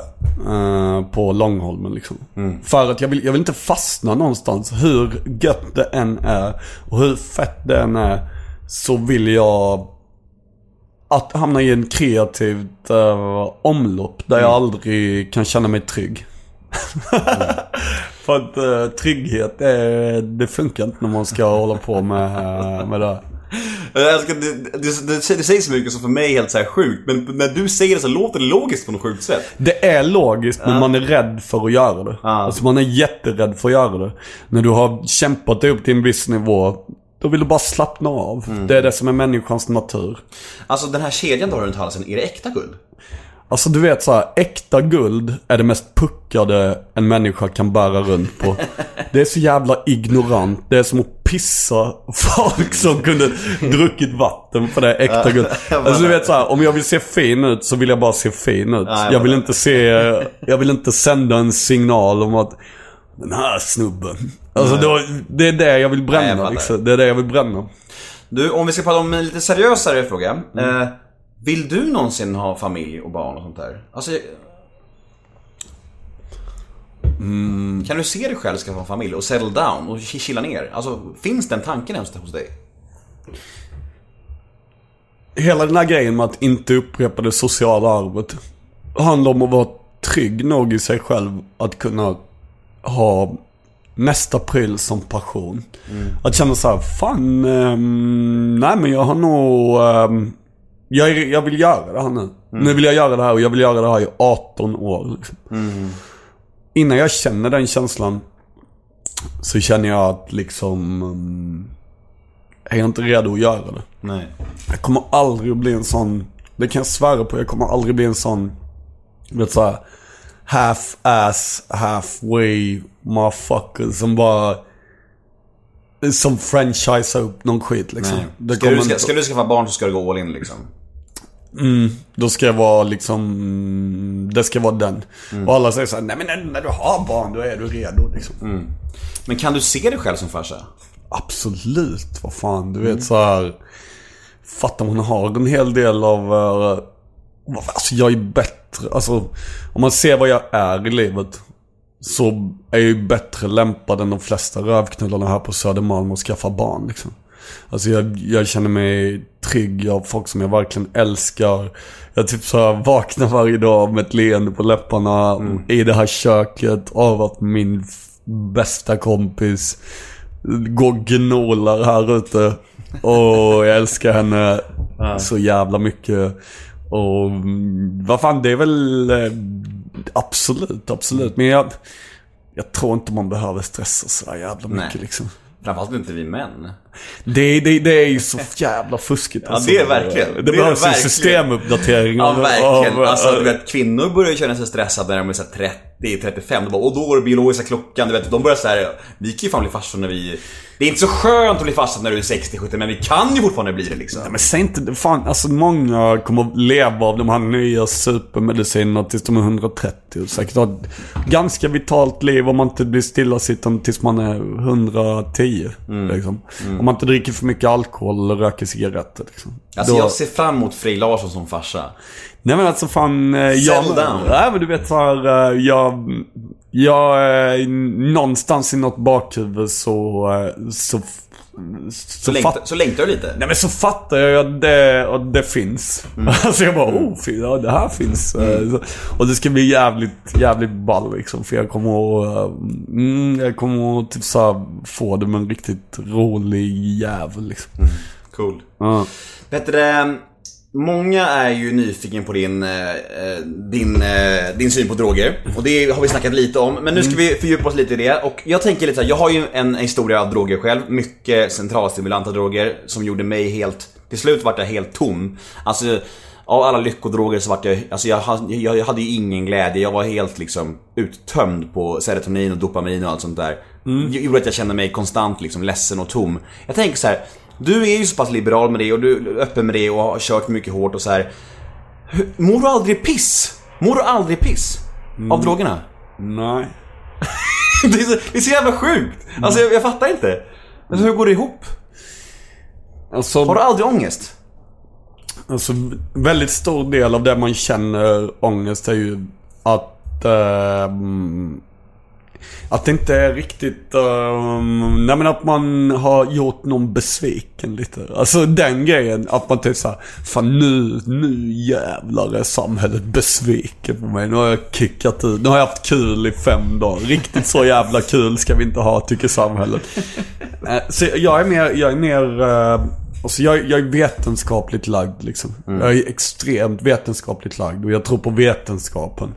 [SPEAKER 3] eh, på Långholmen liksom. För att jag vill, jag vill inte fastna någonstans. Hur gött det än är och hur fett det än är. Så vill jag att hamna i en kreativt eh, omlopp där jag aldrig kan känna mig trygg. För att eh, trygghet, det, det funkar inte när man ska hålla på med, med det.
[SPEAKER 1] Jag älskar, du, du, du, du säger så mycket som för mig är helt så här sjukt, men när du säger det så låter det logiskt på något sjukt sätt.
[SPEAKER 3] Det är logiskt men man är rädd för att göra det.
[SPEAKER 1] Ja.
[SPEAKER 3] Alltså man är jätterädd för att göra det. När du har kämpat dig upp till en viss nivå, då vill du bara slappna av. Det är det som är människans natur.
[SPEAKER 1] Alltså den här kedjan du har runt halsen, är det äkta guld?
[SPEAKER 3] Alltså du vet så här, äkta guld är det mest puckade en människa kan bära runt på. Det är så jävla ignorant. Det är som att pissa folk som kunde druckit vatten för det är äkta guld. Alltså du vet så här, om jag vill se fin ut så vill jag bara se fin ut.
[SPEAKER 1] Ja, jag
[SPEAKER 3] vill inte se, jag vill inte sända en signal om att den här snubben. Alltså då, det är det jag vill bränna liksom. Det är det jag vill bränna.
[SPEAKER 1] Du, om vi ska prata om en lite seriösare fråga. Eh, vill du någonsin ha familj och barn och sånt där? Alltså... jag- Kan du se dig själv skaffa en familj och settle down och chilla ner? Alltså, finns den tanken ens hos dig?
[SPEAKER 3] Hela den här grejen med att inte upprepa det sociala arvet handlar om att vara trygg nog i sig själv att kunna ha nästa pryl som passion. Att känna så här, fan, ehm, nej men jag har nog, ehm, jag, är- jag vill göra det här nu. Nu vill jag göra det här och jag vill göra det här i 18 år. Liksom. Innan jag känner den känslan så känner jag att liksom, um, är jag inte redo att göra det.
[SPEAKER 1] Nej.
[SPEAKER 3] Jag kommer aldrig att bli en sån, det kan jag svära på, jag kommer aldrig bli en sån, vet såhär, half-ass, halfway motherfucker som bara, som franchisar upp någon skit liksom.
[SPEAKER 1] Nej. Ska, du, ska, ska du skaffa barn så ska du gå all in liksom.
[SPEAKER 3] Då ska jag vara liksom, det ska vara den. Och alla säger såhär, nej men när, du har barn då är du redo liksom.
[SPEAKER 1] Men kan du se dig själv som farsa?
[SPEAKER 3] Absolut, vad fan. Du vet så här. Fattar man har en hel del av... eh, alltså jag är bättre. Alltså om man ser vad jag är i livet. Så är jag ju bättre lämpad än de flesta rövknullarna här på Södermalm att skaffa barn liksom. Alltså jag, jag känner mig trygg. Jag har folk som jag verkligen älskar. Jag typ så här vaknar varje dag med ett leende på läpparna. I det här köket. Av att min bästa kompis går och gnålar här ute. Och jag älskar henne så jävla mycket. Och mm, vad fan, det är väl eh, absolut, absolut. Men jag, jag tror inte man behöver stressa så jävla mycket
[SPEAKER 1] Nej.
[SPEAKER 3] liksom.
[SPEAKER 1] Framförallt inte vi män.
[SPEAKER 3] Det, det, det är ju så jävla fuskigt. alltså.
[SPEAKER 1] det är verkligen.
[SPEAKER 3] Det,
[SPEAKER 1] Det är
[SPEAKER 3] behövs en systemuppdatering
[SPEAKER 1] Ja, verkligen.
[SPEAKER 3] av-
[SPEAKER 1] Alltså, du vet, kvinnor börjar känna sig stressade när de är så här 30, 35. De bara, och då går det biologiska klockan. Du vet, de börjar så här, vi kan ju fan bli farsor när vi... Det är inte så skönt att bli farsa när du är 60-70, men vi kan ju fortfarande bli det liksom.
[SPEAKER 3] Men säg inte, fan alltså många kommer att leva av de här nya supermedicinerna tills de är 130. Och säkert ha ganska vitalt liv om man inte blir stillasittande tills man är 110.
[SPEAKER 1] Mm.
[SPEAKER 3] Liksom. Om man inte dricker för mycket alkohol eller röker cigaretter. Liksom.
[SPEAKER 1] Alltså
[SPEAKER 3] Då-
[SPEAKER 1] jag ser fram emot Frej Larsson som farsa.
[SPEAKER 3] Nej men alltså fan, eh, jag... Nej men du vet såhär, eh, jag... Jag, eh, någonstans i något bakhuvud så... Så, så,
[SPEAKER 1] Så, längtar, så längtar du lite.
[SPEAKER 3] Nej men så fattar jag att det, att det finns.
[SPEAKER 1] Mm. [LAUGHS]
[SPEAKER 3] Alltså jag bara, oh, ja, det här finns. Eh, så- Och det ska bli jävligt, jävligt ball liksom. För jag kommer att, eh, mm, jag kommer att typ såhär få det med en riktigt rolig jävel liksom.
[SPEAKER 1] Cool.
[SPEAKER 3] Ja.
[SPEAKER 1] Bättre, många är ju nyfiken på din, eh, eh, din, eh, din syn på droger. Och det har vi snackat lite om. Men nu ska vi fördjupa oss lite i det. Och jag tänker lite så här, jag har ju en historia av droger själv. Mycket centralstimulanta droger som gjorde mig helt... Till slut vart jag helt tom. Alltså, av alla lyckodroger så vart jag... Alltså jag, hade- jag, jag hade ju ingen glädje. Jag var helt liksom uttömd på serotonin och dopamin och allt sånt där. Det gjorde att jag kände mig konstant liksom ledsen och tom. Jag tänker så här. Du är ju så pass liberal med det och du är öppen med det och har kört mycket hårt och så här. Mår du aldrig piss? Mår du aldrig piss? Av drogerna?
[SPEAKER 3] Nej. [LAUGHS]
[SPEAKER 1] Det är, så, det är så jävla sjukt. Alltså jag, jag fattar inte. Alltså, hur går det ihop?
[SPEAKER 3] Alltså,
[SPEAKER 1] Har du aldrig ångest?
[SPEAKER 3] Alltså, väldigt stor del av det man känner ångest är ju att... ehm, att det inte är riktigt... Um, nej men att man har gjort någon besviken lite. Alltså den grejen. Att man typ såhär, fan nu, nu jävlar är samhället besviken på mig. Nu har jag kickat ut. Nu har jag haft kul i fem dagar. Riktigt så jävla kul ska vi inte ha tycker samhället. [LAUGHS] Eh, Så jag är mer, jag är mer... eh, Alltså jag, jag är vetenskapligt lagd liksom. Jag är extremt vetenskapligt lagd och jag tror på vetenskapen.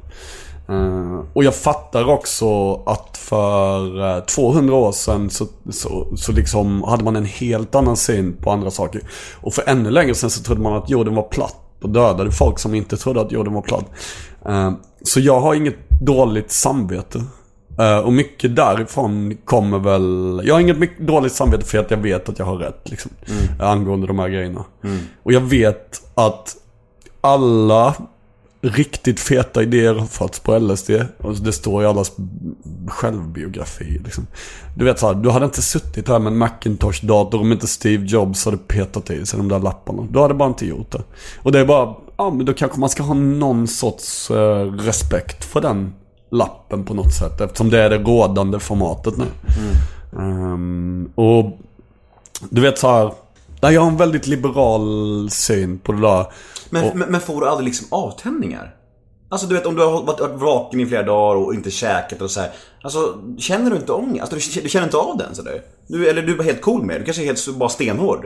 [SPEAKER 3] Eh, och jag fattar också att för eh, 200 år sedan så, så, så liksom hade man en helt annan syn på andra saker. Och för ännu längre sedan så trodde man att jorden var platt och dödade folk som inte trodde att jorden var platt. Eh, så jag har inget dåligt samvete. Eh, och mycket därifrån kommer väl... Jag har inget dåligt samvete för att jag vet att jag har rätt liksom. Angående de här grejerna. Och jag vet att alla riktigt feta idéer har fötts på LSD. Och det står i allas självbiografi liksom. Du vet såhär, du hade inte suttit här med en Macintosh-dator om inte Steve Jobs hade petat i sig de där lapparna. Du hade bara inte gjort det. Och det är bara, ja men då kanske man ska ha någon sorts eh, respekt för den lappen på något sätt. Eftersom det är det rådande formatet nu. Ehm, och du vet så här. Nej, jag har en väldigt liberal syn på det där.
[SPEAKER 1] Men,
[SPEAKER 3] Och-
[SPEAKER 1] men, men får du aldrig liksom avtändningar? Alltså du vet om du har varit, vaken i flera dagar och inte käkat och så här. Alltså känner du inte ångest? Alltså, du, du känner inte av den sådär? Du, eller du är bara helt cool med det? Du kanske är helt så- bara stenhård?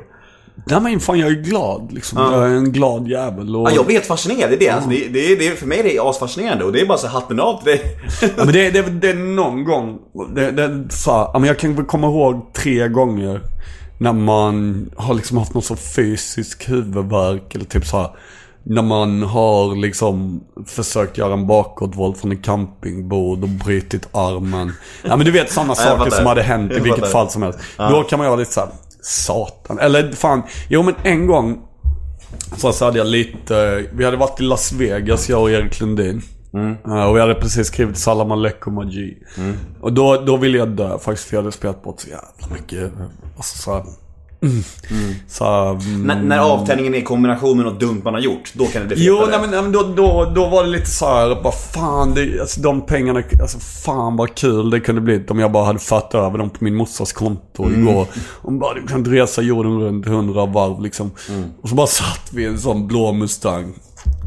[SPEAKER 3] Nej men fan jag är glad liksom. Jag är en glad jävel. Och...
[SPEAKER 1] Ja, jag blir helt fascinerad, det är det. Alltså, det, det, det, för mig är det asfascinerande och det är bara så hatten av till dig. [LAUGHS]
[SPEAKER 3] Ja, men det, det, det är någon gång. Det, det, så här, ja, jag kan komma ihåg tre gånger. När man har liksom haft någon så fysisk huvudvärk eller typ så här. När man har liksom försökt göra en bakåtvolt från en campingbord och brutit armen. Ja men du vet sådana
[SPEAKER 1] Ja,
[SPEAKER 3] saker som hade hänt i vilket fall som helst. Då kan man vara lite såhär, satan. Eller fan, jo men en gång. Så, så hade jag lite, vi hade varit i Las Vegas jag och Erik Lundin. Eh, Och vi hade precis skrivit Salam aleikum Magi. Och då, då ville jag dö faktiskt för jag hade spelat bort så jävla mycket. Alltså så här, mm. Så här, mm.
[SPEAKER 1] när, när avtändningen är i kombination med något dumt man har gjort, då kan det bli
[SPEAKER 3] Jo,
[SPEAKER 1] fetare.
[SPEAKER 3] nej, men, nej, men då, då, då var det lite så här, bara fan, det, alltså, de pengarna, alltså fan vad kul det kunde blivit om jag bara hade fört över dem på min morsas konto igår. Hon bara, du kan resa jorden runt hundra varv liksom. Och så bara satt vi i en sån blå Mustang.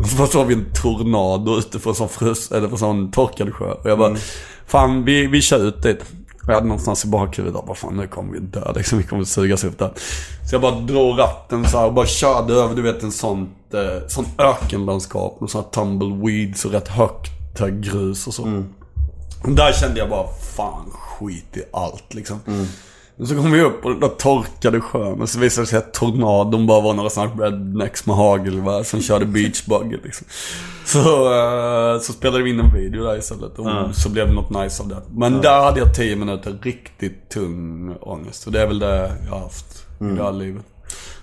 [SPEAKER 3] Så såg vi en tornado ute på en sån frus, eller på sån torkad sjö. Och jag bara, fan vi, vi kör ut dit. Jag hade någonstans i bakhuvudet, bara fan nu kommer vi dö [LAUGHS] liksom, vi kommer sugas upp där. Så jag bara drog ratten så här och bara körde över, du vet en sån, eh, sån ökenlandskap med såna tumbleweeds och rätt högt eh, grus och så. Och där kände jag bara, fan skit i allt liksom. Men så kom vi upp den där torkade sjön och så visade det sig att tornadon bara var några sådana rednecks med hagelgevär som körde beachbuggy liksom. Så, eh, så spelade vi in en video där istället och så blev det något nice av det. Men där hade jag 10 minuter riktigt tung ångest. Och det är väl det jag har haft i det här livet.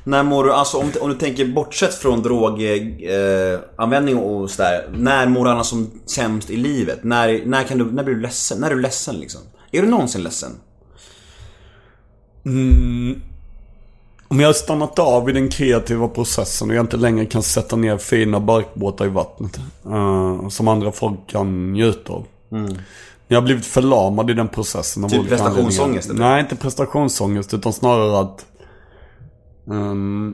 [SPEAKER 1] När mår du, alltså om, om du tänker bortsett från droganvändning eh, och sådär. När mår du annars som sämst i livet? När, när, kan du, när blir du ledsen? När är du ledsen liksom? Är du någonsin ledsen?
[SPEAKER 3] Om jag har stannat av i den kreativa processen och jag inte längre kan sätta ner fina barkbåtar i vattnet. eh, som andra folk kan njuta av. Jag har blivit förlamad i den processen. av
[SPEAKER 1] Typ prestationsångest, eller?
[SPEAKER 3] Nej, inte prestationsångest utan snarare att... ehm,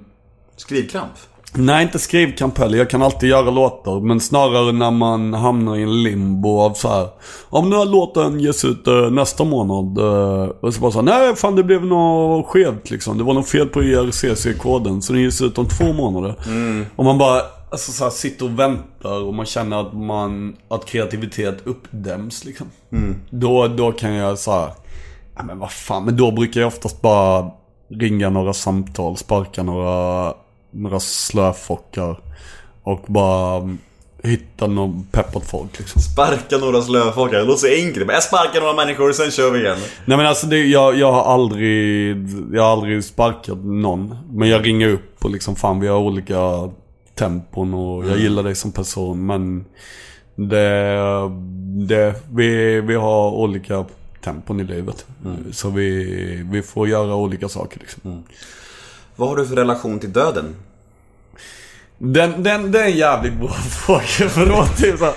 [SPEAKER 1] Skrivkramp?
[SPEAKER 3] Nej, inte skrivkamp heller. Jag kan alltid göra låtar. Men snarare när man hamnar i en limbo av så här. Om den här låten ges ut eh, nästa månad. eh, och så bara så här, nej fan det blev något skevt liksom. Det var något fel på IRCC-koden. Så den ges ut om två månader. Och man bara alltså, så här, sitter och väntar och man känner att man, att kreativitet uppdäms liksom. Då, då kan jag så här, ja men vad fan. Men då brukar jag oftast bara ringa några samtal, sparka några några slöfockar. Och bara mm, hitta någon peppat folk liksom.
[SPEAKER 1] Sparka några slöfockar, det låter så enkelt. Men jag sparkar några människor och sen kör vi igen.
[SPEAKER 3] Nej men alltså det, jag, jag har aldrig, jag har aldrig sparkat någon. Men jag ringer upp och liksom fan vi har olika tempon och jag gillar dig som person. Men det, det, vi, vi har olika tempon i livet. Så vi, vi får göra olika saker liksom.
[SPEAKER 1] Vad har du för relation till döden?
[SPEAKER 3] Den, den, den är en jävligt bra [LAUGHS] fråga. För det var typ så här,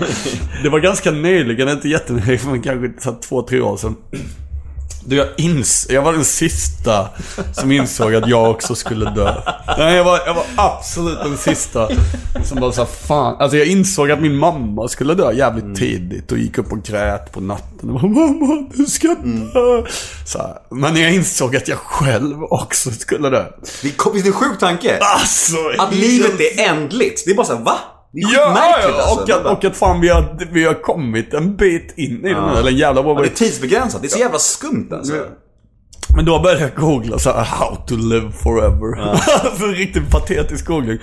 [SPEAKER 3] Det var ganska nyligen, inte jättenyligen, men kanske så här två, tre år sedan. Du, jag ins... Jag var den sista som insåg att jag också skulle dö. Nej, jag var, jag var absolut den sista som bara sa fan. Alltså jag insåg att min mamma skulle dö jävligt tidigt och gick upp och grät på natten. Och bara, mamma, du ska dö. Så här. Men jag insåg att jag själv också skulle dö.
[SPEAKER 1] Visst är det en sjuk tanke?
[SPEAKER 3] Alltså,
[SPEAKER 1] Att livet är ändligt. Det är bara såhär, va? Det är
[SPEAKER 3] Ja, ja,
[SPEAKER 1] alltså.
[SPEAKER 3] och, att, och att fan vi har, vi har kommit en bit in i det nu. Eller en jävla
[SPEAKER 1] Ja, det är tidsbegränsat. Det är så jävla skumt alltså.
[SPEAKER 3] Men då började jag googla så här, how to live forever. [LAUGHS] alltså riktigt patetisk googling.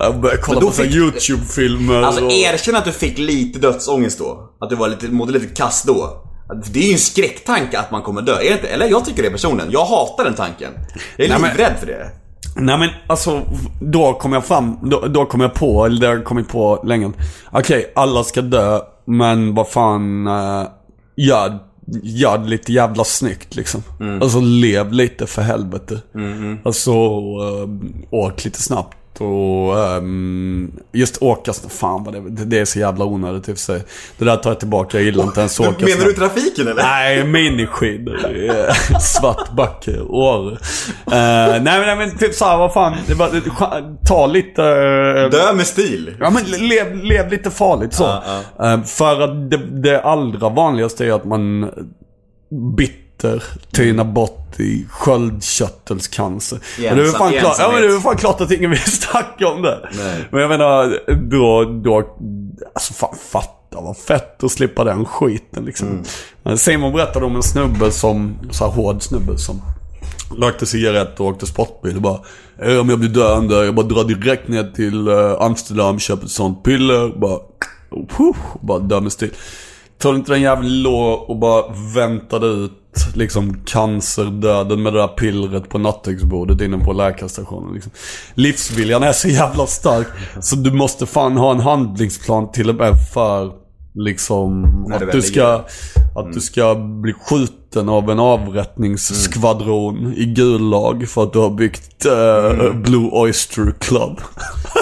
[SPEAKER 3] Jag började kolla på här
[SPEAKER 1] fick-
[SPEAKER 3] YouTube-filmer
[SPEAKER 1] Alltså
[SPEAKER 3] och...
[SPEAKER 1] erkänn att du fick lite dödsångest då. Att du var lite, mådde lite kass då. Det är ju en skräcktanke att man kommer dö, är det inte? Eller jag tycker det personligen. Jag hatar den tanken. Jag är
[SPEAKER 3] Nej, men-
[SPEAKER 1] livrädd för det.
[SPEAKER 3] Nej men alltså, då kom jag fram, då, då kom jag på, eller det har jag kommit på länge. Okej, alla ska dö, men vad fan, uh, gör, gör det lite jävla snyggt liksom. Alltså lev lite för helvete. Alltså, uh, åk lite snabbt. Och ehm, just åka fan vad det, det, är så jävla onödigt i och för sig. Det där tar jag tillbaka, jag gillar inte ens åka
[SPEAKER 1] Menar
[SPEAKER 3] snabbt.
[SPEAKER 1] du trafiken eller?
[SPEAKER 3] Nej, miniskidor. Eh, Svart backe, Åre. Uh, nej, men- nej men typ såhär, vad fan. Bara, ta lite... eh,
[SPEAKER 1] Dö med stil.
[SPEAKER 3] Ja men lev, lev lite farligt så. Eh, för att det, det allra vanligaste är att man bitter tynar bort i sköldkörtelcancer. Och det är fan klart, ja, men det är fan klart att ingen vill [LAUGHS] snacka om det.
[SPEAKER 1] Nej.
[SPEAKER 3] Men jag menar, då, då, alltså fan fatta vad fett att slippa den skiten liksom.
[SPEAKER 1] Mm.
[SPEAKER 3] Simon berättade om en snubbe som, så här hård snubbe som Rökte cigarett och åkte sportbil och bara Om jag blir döende, jag bara drar direkt ner till eh, Amsterdam, köper ett sånt piller, bara uh, Bara dör med stil. Tog inte den jäveln låg och bara väntade ut liksom cancerdöden med det där pillret på nattduksbordet inne på läkarstationen liksom. Livsviljan är så jävla stark så du måste fan ha en handlingsplan till och med för liksom att du ska att du ska bli skjuten av en avrättningsskvadron i Gulag för att du har byggt eh, Blue Oyster Club.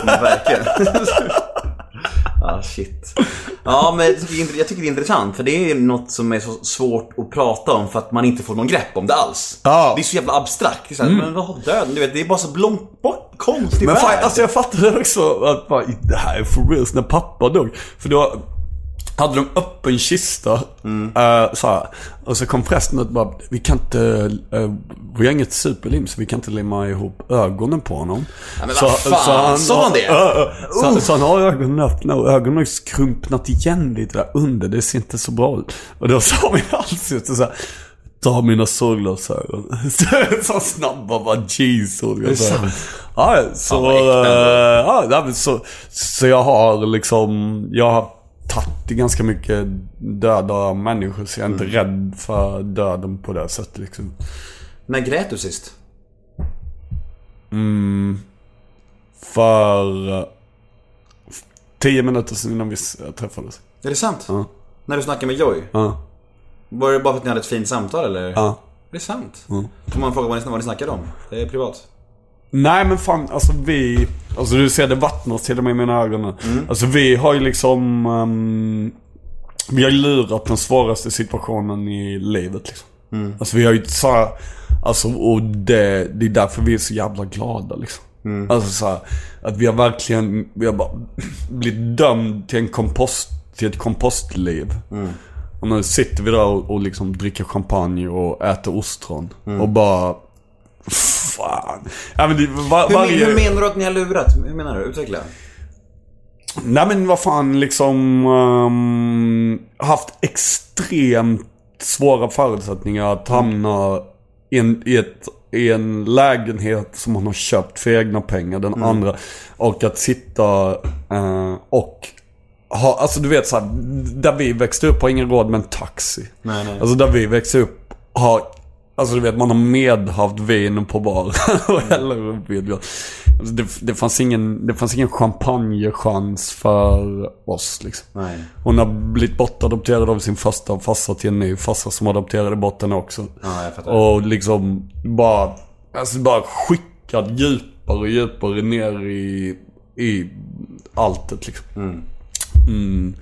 [SPEAKER 1] Verkligen. [LAUGHS] ah shit. Ja men jag tycker, jag tycker det är intressant för det är något som är så svårt att prata om för att man inte får någon grepp om det alls.
[SPEAKER 3] Ja.
[SPEAKER 1] Det är så jävla abstrakt. Det är så här, Men vad har döden? Du vet, det är bara så långt bort, konstig
[SPEAKER 3] Men
[SPEAKER 1] värld.
[SPEAKER 3] fan, alltså jag fattade också att bara, det här är for reals när pappa dog. För då hade de öppen kista. eh, så här. Och så kom prästen och bara, vi kan inte, eh, vi har inget superlim så vi kan inte limma ihop ögonen på honom.
[SPEAKER 1] men vad fan, sa han det?
[SPEAKER 3] Ja, ja. så, så han har ögonen öppna och ögonen har skrumpnat igen lite där under. Det ser inte så bra ut. Och då sa min halssyster så här. Ta mina solglasögon. [LAUGHS] så snabba bara jeez solglasögon. Ja, så, eh, ja, så, så jag har liksom, jag har tagit ganska mycket döda människor så jag är inte
[SPEAKER 1] Mm.
[SPEAKER 3] rädd för döden på det sättet liksom.
[SPEAKER 1] När grät du sist?
[SPEAKER 3] För eh, tio minuter sedan innan vi träffades.
[SPEAKER 1] Är det sant?
[SPEAKER 3] Ja.
[SPEAKER 1] När du snackade med Joy?
[SPEAKER 3] Ja,
[SPEAKER 1] Var det bara för att ni hade ett fint samtal eller?
[SPEAKER 3] ja.
[SPEAKER 1] Det är sant? Får man fråga vad ni, vad ni snackade om? Det är privat.
[SPEAKER 3] Nej men fan, alltså vi... Alltså du ser det vattnas till och med i mina ögon nu. Alltså vi har ju liksom... ehm, vi har lurat den svåraste situationen i livet liksom. Alltså vi har ju så här, Alltså och det, det är därför vi är så jävla glada liksom. Alltså så här, att vi har verkligen, vi har bara blivit dömd till en kompost, till ett kompostliv. Och nu sitter vi där och, och liksom dricker champagne och äter ostron. Och bara... Fan. Ja, men det, var,
[SPEAKER 1] Hur,
[SPEAKER 3] varje...
[SPEAKER 1] hur menar du att ni har lurat? Hur menar du? Utveckla.
[SPEAKER 3] Nej men vad fan liksom... ehm, haft extremt svåra förutsättningar att hamna i en, i ett, i en lägenhet som man har köpt för egna pengar, den andra. Och att sitta eh, och ha, alltså du vet så här, där vi växte upp har ingen råd med en taxi.
[SPEAKER 1] Nej, nej.
[SPEAKER 3] Alltså där vi växte upp har, alltså du vet man har medhavt vin på bar [LAUGHS] och häller upp glas. Alltså det, det, fanns ingen, det fanns ingen champagnechans för oss liksom.
[SPEAKER 1] Nej.
[SPEAKER 3] Hon har blivit bortadopterad av sin första farsa till en ny farsa som adopterade bort henne också.
[SPEAKER 1] Ja, jag.
[SPEAKER 3] Och liksom bara, alltså bara skickad djupare och djupare ner i, i alltet liksom. Mm.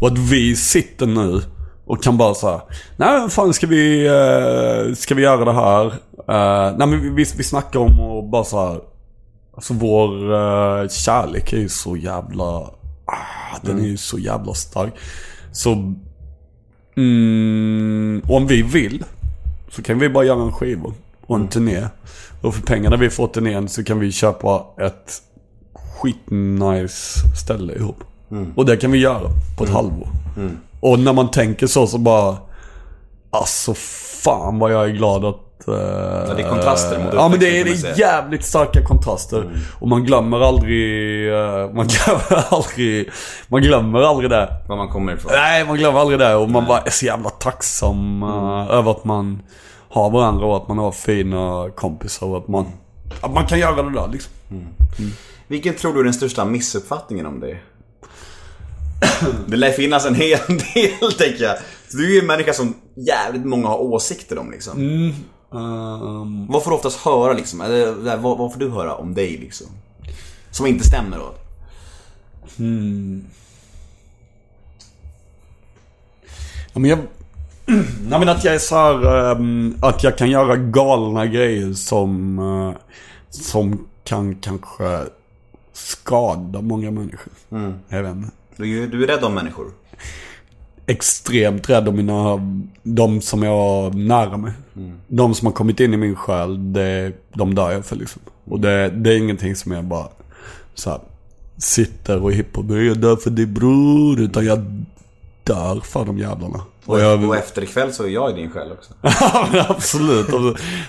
[SPEAKER 3] Och att vi sitter nu och kan bara säga Nej men fan ska vi, eh, ska vi göra det här? Eh, nej men vi, vi, vi snackar om och bara så här. Alltså vår uh, kärlek är ju så jävla, ah, den är ju så jävla stark. Så, mm, om vi vill så kan vi bara göra en skiva och en turné. Och för pengarna vi får turnén så kan vi köpa ett skitnice ställe ihop. Och det kan vi göra på ett halvår. Och när man tänker så så bara... Alltså fan vad jag är glad att... Uh,
[SPEAKER 1] det är kontraster mot
[SPEAKER 3] Ja men det är, det jävligt starka kontraster. Och man glömmer aldrig... eh, man [LAUGHS] glömmer aldrig... Man glömmer aldrig det.
[SPEAKER 1] Var man kommer ifrån.
[SPEAKER 3] Nej, man glömmer aldrig det. Och man bara är så jävla tacksam eh, över att man har varandra och att man har fina kompisar och att man... Att man kan göra det där liksom.
[SPEAKER 1] Vilken tror du är den största missuppfattningen om dig? [COUGHS] Det lär finnas en hel [LAUGHS] del, tänker jag. Så du är ju en människa som jävligt många har åsikter om liksom.
[SPEAKER 3] Ehm,
[SPEAKER 1] Vad får du oftast höra liksom? Eller, vad, vad får du höra om dig liksom? Som inte stämmer då?
[SPEAKER 3] Ja, men jag... [CLEARS THROAT] Nej men att jag är så här, ehm, att jag kan göra galna grejer som, eh, som kan kanske skada många människor. Jag vet inte.
[SPEAKER 1] Du, är- du är rädd om människor.
[SPEAKER 3] Extremt rädd om mina, de som jag nära mig. De som har kommit in i min själ, det, de dör jag för liksom. Och det, det är ingenting som jag bara så här, sitter och hippar jag dör för dig bror. Utan jag dör för de jävlarna. Och jag,
[SPEAKER 1] Och efter ikväll så är jag i din själ också. [LAUGHS]
[SPEAKER 3] Ja men absolut.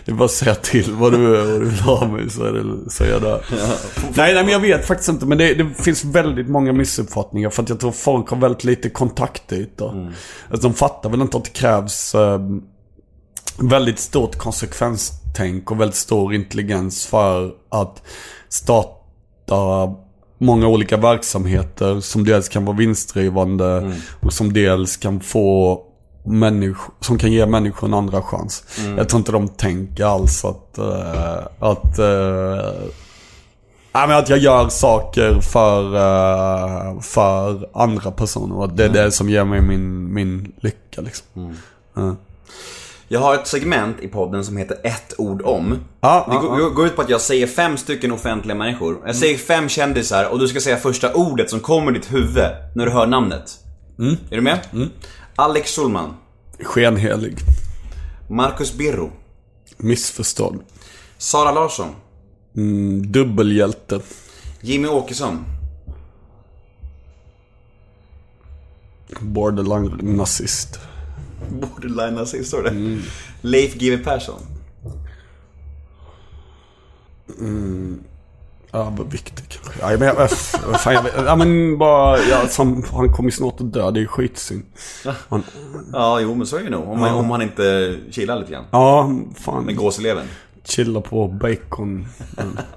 [SPEAKER 3] Det är bara att säga till vad du, vad du vill ha mig så är, det, jag där. nej, nej men jag vet faktiskt inte. Men det, det finns väldigt många missuppfattningar. För att jag tror folk har väldigt lite kontaktyta. Mm. Alltså, de fattar väl inte att det krävs eh, väldigt stort konsekvenstänk och väldigt stor intelligens för att starta många olika verksamheter som dels kan vara vinstdrivande och som dels kan få människor, som kan ge människor en andra chans. Jag tror inte de tänker alls att, eh, att eh, Ja, men att jag gör saker för, eh, för andra personer. Och det är det som ger mig min, min lycka liksom. Ja.
[SPEAKER 1] Jag har ett segment i podden som heter ett ord om.
[SPEAKER 3] Ja,
[SPEAKER 1] det
[SPEAKER 3] ja,
[SPEAKER 1] går, ut på att jag säger fem stycken offentliga människor. Jag säger fem kändisar och du ska säga första ordet som kommer i ditt huvud när du hör namnet. Är du med? Alex Schulman.
[SPEAKER 3] Skenhelig.
[SPEAKER 1] Marcus Birro.
[SPEAKER 3] Missförstådd.
[SPEAKER 1] Sara Larsson.
[SPEAKER 3] Mm, dubbelhjälte.
[SPEAKER 1] Jimmy Åkesson.
[SPEAKER 3] Borderline nazist.
[SPEAKER 1] Borderline nazist, står det. Leif GW Persson.
[SPEAKER 3] Överviktig kanske. Ja, men jag, fan, jag, ja men bara, ja, som, han kommer snart att dö. Det är skitsynd. Han,
[SPEAKER 1] Ja, jo men så är det nog. Om, man, om han inte chillar lite grann.
[SPEAKER 3] ja, fan.
[SPEAKER 1] Med gåseleven.
[SPEAKER 3] Chilla på bacon. Mm. [LAUGHS]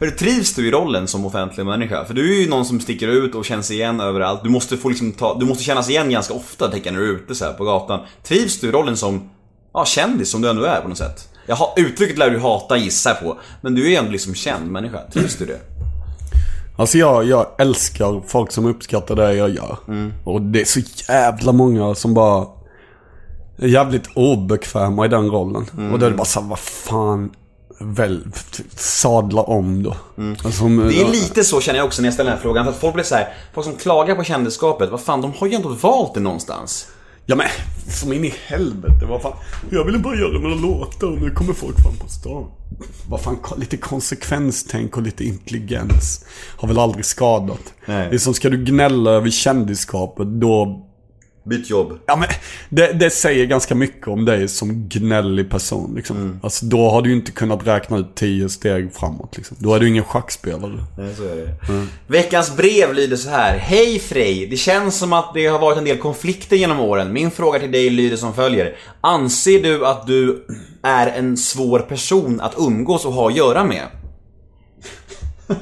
[SPEAKER 1] Hörru, trivs du i rollen som offentlig människa? För du är ju någon som sticker ut och känns igen överallt. Du måste få liksom ta, du måste kännas igen ganska ofta tänker jag när du är ute så här på gatan. Trivs du i rollen som, ja kändis som du ändå är på något sätt? Jag har, uttrycket lär du hata gissar på. Men du är ju ändå liksom känd människa. Trivs du det?
[SPEAKER 3] Alltså jag, jag älskar folk som uppskattar det jag gör. Och det är så jävla många som bara är jävligt obekväma i den rollen. Och då är det bara såhär, vad fan. Väl, sadla om då. Alltså,
[SPEAKER 1] Det är lite så känner jag också när jag ställer den här frågan. För att folk blir så här, folk som klagar på kändisskapet, vad fan, de har ju ändå valt det någonstans.
[SPEAKER 3] Ja men, som in i helvete. Vad fan. Jag ville bara göra några låtar och nu kommer folk fram på stan. Vad fan, lite konsekvenstänk och lite intelligens har väl aldrig skadat.
[SPEAKER 1] Nej.
[SPEAKER 3] Det är som, ska du gnälla över kändisskapet då...
[SPEAKER 1] Byt jobb.
[SPEAKER 3] Ja men, det, det säger ganska mycket om dig som gnällig person liksom. Alltså då har du inte kunnat räkna ut tio steg framåt liksom. Då är du ingen schackspelare.
[SPEAKER 1] Nej, så är det. Veckans brev lyder så här. Hej Frej! Det känns som att det har varit en del konflikter genom åren. Min fråga till dig lyder som följer. Anser du att du är en svår person att umgås och ha att göra med? [LAUGHS]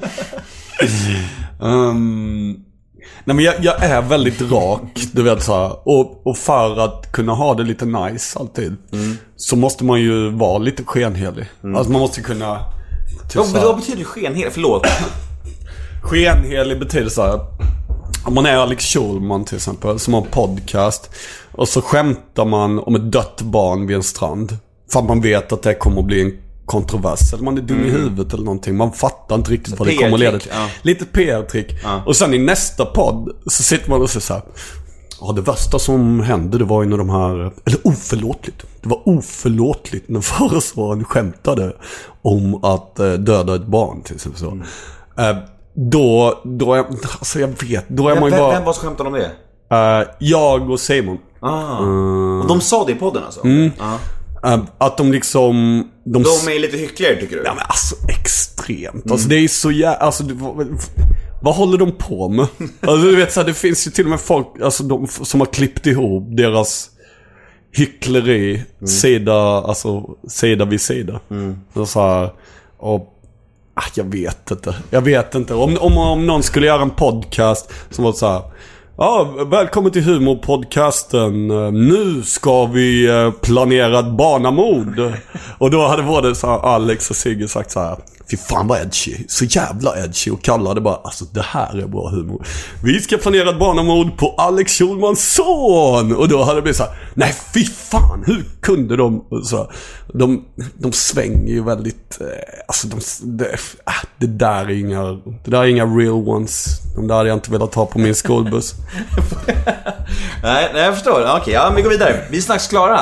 [SPEAKER 3] Ehm, nej men jag, jag är väldigt rak, du vet så här. Och, och för att kunna ha det lite nice alltid. Så måste man ju vara lite skenhelig. Alltså man måste kunna... typ
[SPEAKER 1] Vad, vad betyder skenhel? Förlåt. [COUGHS]
[SPEAKER 3] Skenhelig betyder så här. Om man är Alex Schulman till exempel, som har en podcast. Och så skämtar man om ett dött barn vid en strand. För att man vet att det kommer att bli en kontrovers. Eller man är dum i huvudet eller någonting. Man fattar inte riktigt vad det kommer leda till.
[SPEAKER 1] Ja.
[SPEAKER 3] Lite PR-trick. Och sen i nästa podd så sitter man och säger så här. Ja, det värsta som hände det var ju när de här, eller oförlåtligt. Det var oförlåtligt när [LAUGHS] förhörsvararen skämtade om att eh, döda ett barn till exempel så. Eh, då, då är, alltså jag vet, då är
[SPEAKER 1] Vem,
[SPEAKER 3] man ju bara...
[SPEAKER 1] vem var som skämtade om det?
[SPEAKER 3] Eh, jag och Simon.
[SPEAKER 1] Ah. Och de sa det i podden alltså? Ja.
[SPEAKER 3] Eh, att de liksom... De,
[SPEAKER 1] De är lite hycklare tycker du?
[SPEAKER 3] Ja men alltså extremt. Alltså det är så jävla... Alltså, det, vad, vad håller de på med? [LAUGHS] Alltså du vet så här, det finns ju till och med folk alltså, de, som har klippt ihop deras hyckleri sida, alltså sida vid sida. Och så här, och ah, jag vet inte. Jag vet inte. Om, om, om någon skulle göra en podcast som var så här. Ja, välkommen till humorpodcasten. Nu ska vi eh, planera ett barnamord. Och då hade både Alex och Sigge sagt så här. Fy fan vad edgy. Så jävla edgy. Och kallade bara, alltså det här är bra humor. Vi ska planera ett barnamord på Alex Schulmans son. Och då hade det blivit så här. Nej fy fan, hur kunde de? Så här, de, de svänger ju väldigt, eh, alltså de, det, äh, det där är inga, det där är inga real ones. De där hade jag inte velat ha på min skolbuss. [LAUGHS]
[SPEAKER 1] Nej, nej, jag förstår. Okej, ja, vi går vidare. Vi är strax klara.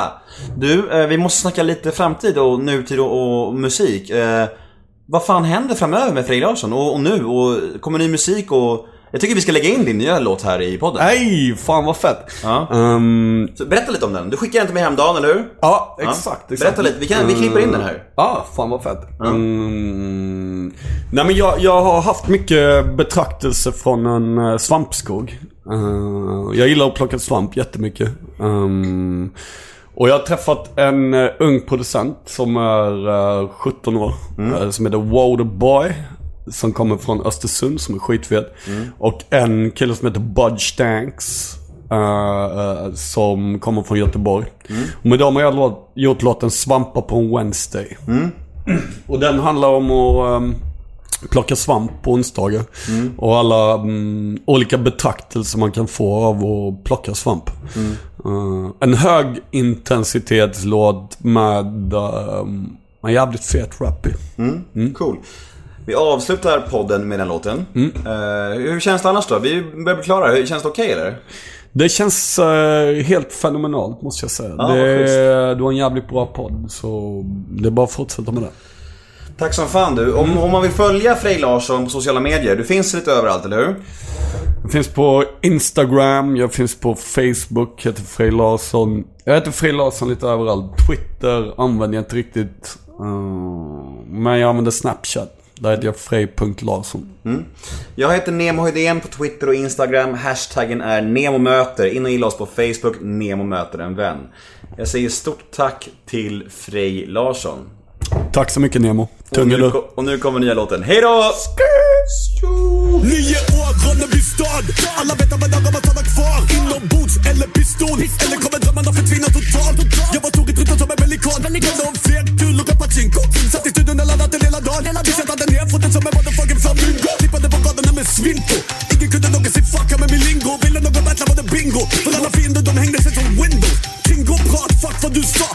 [SPEAKER 1] Du, eh, vi måste snacka lite framtid och nutid och, och musik. Eh, vad fan händer framöver med Frej Larsson och, och nu? Och kommer ny musik och... Jag tycker vi ska lägga in din nya låt här i podden.
[SPEAKER 3] Nej, fan vad fett.
[SPEAKER 1] Ja.
[SPEAKER 3] Ehm,
[SPEAKER 1] Så berätta lite om den. Du skickade den till mig häromdagen, eller hur?
[SPEAKER 3] ja,
[SPEAKER 1] Ja.
[SPEAKER 3] exakt, exakt.
[SPEAKER 1] Berätta lite. Vi, kan, vi klipper in den här.
[SPEAKER 3] Ja, fan vad fett. Mm. Nej men jag, jag har haft mycket betraktelse från en uh, svampskog. Eh, jag gillar att plocka svamp jättemycket. Um, och jag har träffat en eh, ung producent som är eh, 17 år. eh, som heter Waterboy. Som kommer från Östersund som är skitfet. Och en kille som heter Budge Stanks. eh, som kommer från Göteborg. Och med dem har jag låt, gjort låten Svampar på en Wednesday. [CLEARS THROAT] Och den handlar om att ehm, plocka svamp på onsdagar. Och alla mm, olika betraktelser man kan få av att plocka svamp. Eh, en hög intensitetslåt med ehm, en jävligt fet rap i.
[SPEAKER 1] Cool. Vi avslutar podden med den låten.
[SPEAKER 3] Mm.
[SPEAKER 1] Eh, hur känns det annars då? Vi börjar bli klara. Känns det okej eller?
[SPEAKER 3] Det känns eh, helt fenomenalt måste jag säga.
[SPEAKER 1] Ja,
[SPEAKER 3] det, du har en jävligt bra podd så det är bara att fortsätta med det.
[SPEAKER 1] Tack som fan du. Om, om man vill följa Frej Larsson på sociala medier, du finns lite överallt, eller hur?
[SPEAKER 3] Jag finns på Instagram, jag finns på Facebook, jag heter Frej Larsson. Jag heter Frej Larsson lite överallt. Twitter använder jag inte riktigt. Eh, men jag använder Snapchat. Där heter jag Frej.Larsson.
[SPEAKER 1] Jag heter Nemo Hedén på Twitter och Instagram. Hashtaggen är NEMOMÖTER. In och gilla oss på Facebook, Nemo möter en vän. Jag säger stort tack till Frej Larsson.
[SPEAKER 3] Tack så mycket Nemo.
[SPEAKER 1] Och
[SPEAKER 3] Tunga
[SPEAKER 1] nu,
[SPEAKER 3] du.
[SPEAKER 1] och nu kommer nya låten. Hej då!
[SPEAKER 4] Nio år, Ronneby stad Alla vet att man man stannar kvar. Inombords eller pistol. Eller kommer drömmarna försvinna totalt. Jag var ett runt som en pelikan Glömde om fet kul och pachinko. Satt i studion och laddat en hela dagen. Bekäntade ner foten som en motherfucking flamingo. Tippade på gatorna med svinto Ingen kunde någonsin fucka med min lingo. Ville någon battla var det bingo. För alla fiender de hängde sig som windows. Kingo prat, fuck vad du sa